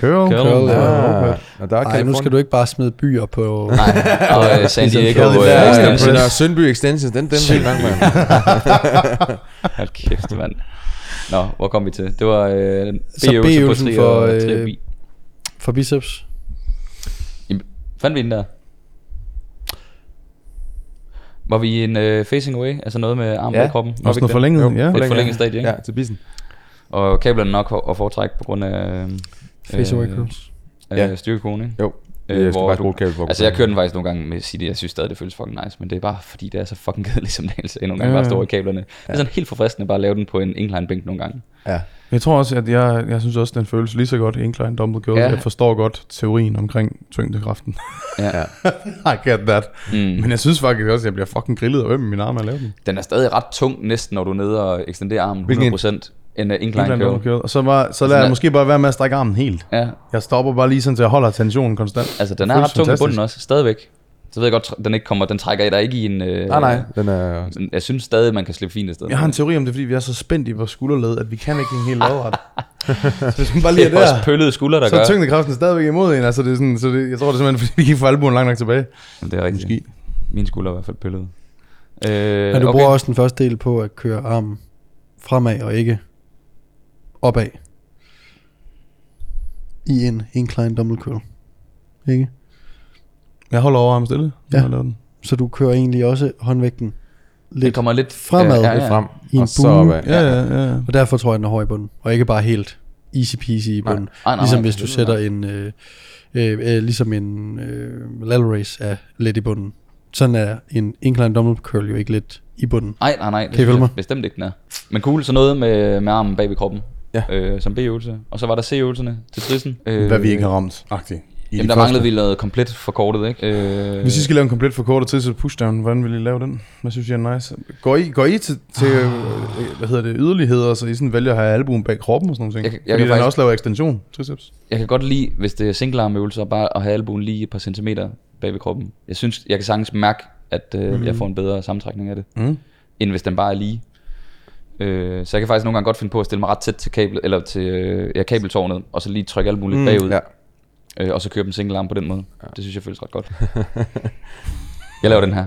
Curl. Curl. Curl, Ja, okay. og der er Ej, nu skal du ikke bare smide byer på... <laughs> Nej, og øh, San Ligesom Diego. Øh. Ja, Extensions. den der Søndby Extensions, den, den er lang, mand. Hold kæft, mand. Nå, hvor kom vi til? Det var øh, B-øvelsen tri for, og øh. For biceps. Fandt vi den der? Var vi en øh, facing away? Altså noget med armen Ja. ja. kroppen? Var Også noget forlænget, Jo, ja. Lidt forlænget stadie, ikke? Ja, til bissen. Og kablerne nok at foretrække på grund af Face away curls. øh, Ja. styrkekonen, ikke? Jo. Øh, Jeg skal hvor bare du- for Altså jeg kører den faktisk nogle gange med det, jeg synes stadig, det føles fucking nice, men det er bare fordi, det er så fucking <laughs> kedeligt, som Daniel sagde nogle gange, Ja, bare ja. stå i kablerne. Det er sådan helt forfriskende bare at lave den på en incline bænk nogle gange. Ja. Jeg tror også, at jeg, jeg synes også, den føles lige så godt i incline dumbbell curls. Ja. Ja. Jeg forstår godt teorien omkring tyngdekraften. Ja. Ja. <laughs> I get that. Mm. Men jeg synes faktisk også, at jeg bliver fucking grillet og øm i min arme at lave den. Den er stadig ret tung næsten, når du er nede og ekstenderer armen Hvilken en? 100% en uh, incline Incline curl. curl. Og så, var, så lader den jeg er- måske bare være med at strække armen helt. Ja, Jeg stopper bare lige sådan, så jeg holder tensionen konstant. altså den er ret tung i bunden også, stadigvæk. Så ved jeg godt, den ikke kommer, den trækker dig ikke i en... Øh, Nej, nej, den er... men Jeg synes stadig, man kan slippe fint afsted. Jeg har en teori om det, fordi vi er så spændt i vores skulderled, at vi kan ikke hænge helt <laughs> lodret. så hvis man bare lige det er er også der, pøllede skuldre, der så gør. er tyngdekraften stadigvæk imod en. Altså, det er sådan, så det, jeg tror det er simpelthen, <laughs> fordi vi ikke får albuen langt nok tilbage. Jamen, det er rigtigt. Måske. Mine skuldre er i hvert fald pøllede. Øh, Men du okay. bruger også den første del på at køre armen fremad og ikke opad. I en incline dumbbell curl. Ikke? Jeg holder overarmen stille. Ja. når jeg laver den. Så du kører egentlig også håndvægten Det lidt kommer lidt fremad. Ja, ja, Lidt ja. frem, I en og så bue. opad. Ja, ja, ja. Og derfor tror jeg, den er hård i bunden. Og ikke bare helt easy peasy i bunden. Nej, nej, ligesom nej, hvis du det sætter er- en, øh, øh, øh, ligesom en øh, lateral race er let i bunden. Sådan er en incline dumbbell curl jo ikke lidt i bunden. Nej, nej, nej. Det Kan I synes følge mig? Bestemt ikke, den er. Men cool, så noget med, med armen bag ved kroppen. Ja. Øh, som B-øvelse. Og så var der C-øvelserne til trissen. Øh, Hvad vi ikke har ramt, agtigt. i Jamen, de der første. manglede vi noget komplet forkortet, ikke? Øh, Hvis I skal lave en komplet forkortet til pushdown, hvordan vil I lave den? Hvad synes I er nice? Går I, går I til, til øh, hvad hedder det, yderligheder, så I sådan vælger at have albuen bag kroppen og sådan noget? Jeg kan- Fordi jeg kan den faktisk- også laver ekstension, triceps. Jeg kan godt lide, hvis det er single arm øvelser, bare at have albuen lige et par centimeter bag ved kroppen. Jeg synes, jeg kan sagtens mærke, at øh, mm. jeg får en bedre sammentrækning af det, Mm. end hvis den bare er lige. Øh, så jeg kan faktisk nogle gange godt finde på at stille mig ret tæt til kabel, eller til øh, ja, kabeltårnet, og så lige trykke albuen lidt Mm, bagud, Ja. øh, og så køre dem single arm på den måde. Ja. Det synes jeg føles ret godt. jeg laver den her.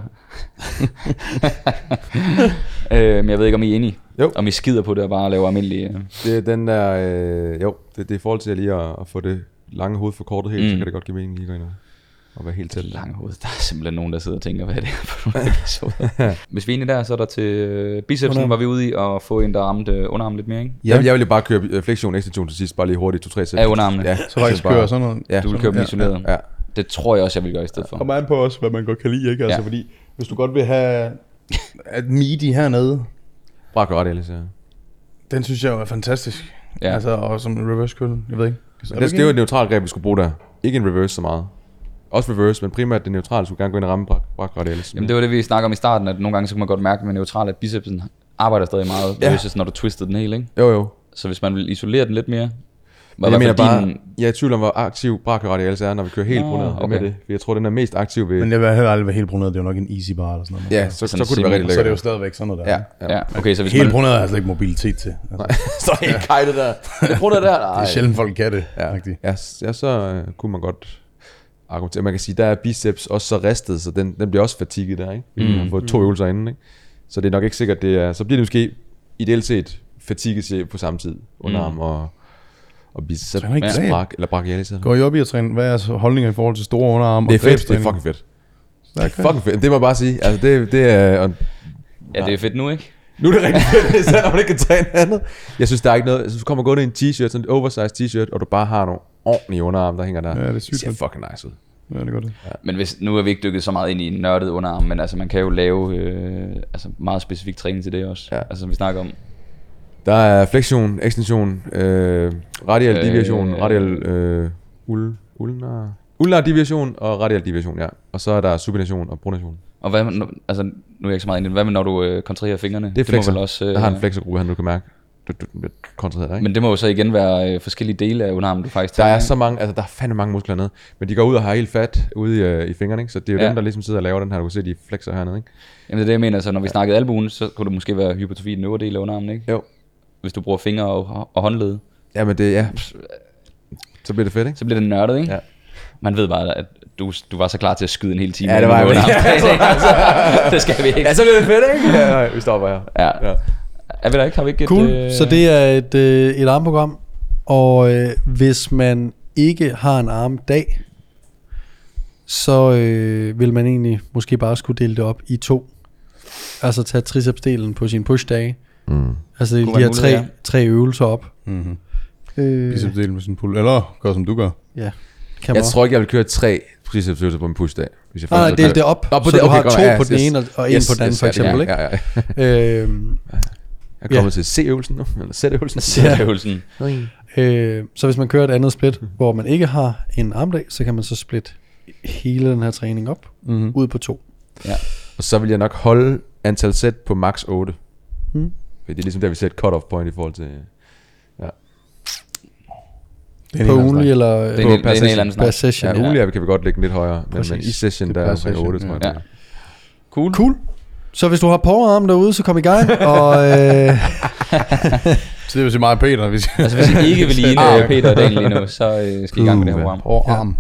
<laughs> øh, men jeg ved ikke, om I er enige. Jo. Om I skider på det og bare laver almindelige... Øh, Det er den der, øh, jo, det, det er i forhold til lige at, at få det lange hoved forkortet helt, mm. så kan det godt give mening lige at gå ind og, og være helt tæt. lange hoved. <laughs> Der er simpelthen nogen, der sidder og tænker, hvad er det her for nogle <laughs> episoder? <laughs> Hvis vi er inde der, så er der til øh, bicepsen, Underarm. var vi ude i at få en, der ramte øh, underarm lidt mere, ikke? Jeg, jeg vil jo bare køre øh, flexion ekstension til sidst, bare lige hurtigt, 2-3 sæt. Af underarmene. Ja, Så faktisk bare- kører sådan noget. Ja, Du vil køre dem ja, isoleret. ja. Det tror jeg også, jeg vil gøre i stedet for. Kommer an på også, hvad man godt kan lide, ikke? Altså, Ja. fordi hvis du godt vil have at meaty hernede, Bare gør det, Alice. Ja. den synes jeg jo er fantastisk. Ja. Ja. Altså, og som en reverse curl, jeg ved ikke. Men det, det er jo et neutralt greb, vi skulle bruge der. Ikke en reverse så meget. Også reverse, men primært det neutrale, skulle gerne gå ind og ramme brak, brak radialis. Jamen det var det, vi snakker om i starten, at nogle gange så kan man godt mærke med neutral, at bicepsen arbejder stadig meget, Ja. ja. versus når du twistede den helt, ikke? Jo, jo. Så hvis man vil isolere den lidt mere, var Men jeg mener bare, din- jeg er i tvivl om, hvor aktiv brachioradialis er, når vi kører helt Nå, bruneret. Okay. Med det. For jeg tror, den er mest aktiv ved... Men jeg vil heller aldrig være helt bruneret, det er jo nok en easy bar eller sådan noget. ja, så, så, Sådan kunne det være rigtig så er det jo lækkert. stadigvæk sådan noget der. Ja, ja. Ja, okay, så hvis Helt man... bruneret er altså ikke mobilitet til. Altså, <laughs> så helt kajtet der. Det er brunet der. det Nej. er sjældent folk kan det. Ja, Ja. ja, ja så øh, kunne man godt argumentere. Man kan sige, der er biceps også så ristet, så den, den bliver også fatiget der, ikke? Vi Mm. har fået to øvelser inden, ikke? Så det er nok ikke sikkert, det er... Så bliver det måske ideelt set fatiget på samme tid. Underarm Mm. og, og biceps. Brak, eller brachialis. Går I op i at træne? Hvad er jeres holdninger i forhold til store underarm Det er og fedt, det er fucking fedt. Det er Fucking fedt, det må jeg bare sige. Altså, det, det er... Og Ja, det er fedt nu, ikke? Nu er det rigtig fedt, især når man ikke kan træne andet. Jeg synes, der er ikke noget... Jeg synes, du kommer gående i en t-shirt, sådan en oversized t-shirt, og du bare har nogle ordentlige underarm, der hænger der. Ja, det er sygt Det ser fucking nice ud. Ja, det gør det. Men hvis, nu er vi ikke dykket så meget ind i en nørdet underarm, men altså, man kan jo lave øh, altså, meget specifik træning til det også. Ja. Altså, som vi snakker om. Der er flexion, ekstension, øh, radial Øh, deviation, radial øh, ul, ulnar, ulnar deviation og radial deviation, ja. Og så er der supination og pronation. Og hvad, nu- altså, nu er jeg ikke så meget inde i det. Hvad med, når du øh, kontrerer fingrene? Det er flexor. må vel også, øh, Jeg har en flexorgruppe her, du kan mærke. Du, du, du koncentrerer dig, ikke? Men det må jo så igen være øh, forskellige dele af underarmen, du faktisk Der tager, er ikke? så mange, altså der er fandme mange muskler nede. Men de går ud og har helt fat ude i, øh, i fingrene, ikke? Så det er jo Ja. dem, der ligesom sidder og laver den her. Du kan se, de flexer hernede, ikke? Jamen det er det, jeg mener. Så når vi snakkede albuen, så kunne det måske være hypotrofi i den øvre del af underarmen, ikke? Jo. Hvis du bruger fingre og, og håndled, Jamen det, ja. Så bliver det fedt, ikke? så bliver det nørdet, ikke? Ja. Man ved bare, at du, du var så klar til at skyde en hel time. Ja, det med var jeg. underarmstræning, <laughs> altså, det skal vi ikke. Ja, så bliver det fedt, ikke? Ja, ja, vi stopper her. Ja. Ja. Er vi der ikke? Har vi ikke et... Cool. øh, Så det er et, øh, et armprogram. Og øh, hvis man ikke har en armdag, så øh, vil man egentlig måske bare skulle dele det op i to. Altså tage tricepsdelen på sin pushdage. Mm. Altså de være her tre, tre øvelser op. Mm-hmm. Øh, Bicepsdelen med sin pull. Eller gør som du gør. ja, kan Jeg tror ikke, jeg vil køre tre tricepsøvelser på en pushdag. Hvis jeg Nej, først- del det op, Nå, på så det, du okay, har godt, to ja, på den yes, ene og, en yes, på den anden, yes, for ja, eksempel. Ja, ja, ja. ikke? <laughs> Øhm, Jeg er kommet til C-øvelsen nu, eller Z-øvelsen. <laughs> Sætøvelsen. øh, så hvis man kører et andet split, hvor man ikke har en armdag, så kan man så splitte hele den her træning op, Mm-hmm. ud på to. Og så vil jeg nok holde antal sæt på max 8. Mm. Fordi det er ligesom der, vi et cut-off point i forhold til... Det er På en ugenlig eller Det er På en, det er en session. anden per session. Ja, Ja, ugenlig kan vi godt lægge lidt højere, men, men i session, Det der er per omkring session, 8, tror jeg. ja. Ja. Cool. Cool. Så hvis du har powerarm derude, så kom i gang. <laughs> og øh, Så det vil sige meget Peter, hvis Altså hvis I ikke vil <laughs> ligne ah, Peter og Daniel lige nu, så øh, skal I i gang med det her program. Hård arm.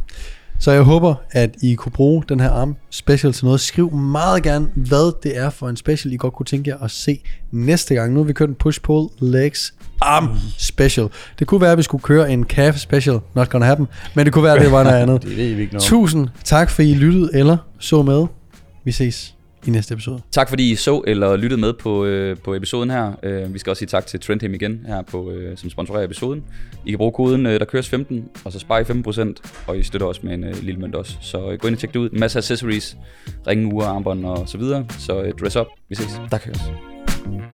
Så jeg håber, at I kunne bruge den her arm special til noget. Skriv meget gerne, hvad det er for en special, I godt kunne tænke jer at se næste gang. Nu har vi kørt en push-pull legs arm special. Det kunne være, at vi skulle køre en calf special. Not gonna happen. Men det kunne være, at det var noget <laughs> andet. Det ved vi ikke noget. Tusind tak, for I lyttede eller så med. Vi ses i næste episode. Tak fordi I så eller lyttede med på, øh, på episoden her. Øh, vi skal også sige tak til Trendham igen her, på, øh, som sponsorerer episoden. I kan bruge koden, øh, der køres 15, og så sparer I 15%, og I støtter også med en øh, lille mønt også. Så øh, gå ind og tjek det ud. En masse accessories, ringe, ure, armbånd og så videre. Så øh, dress up. Vi ses. Der køres.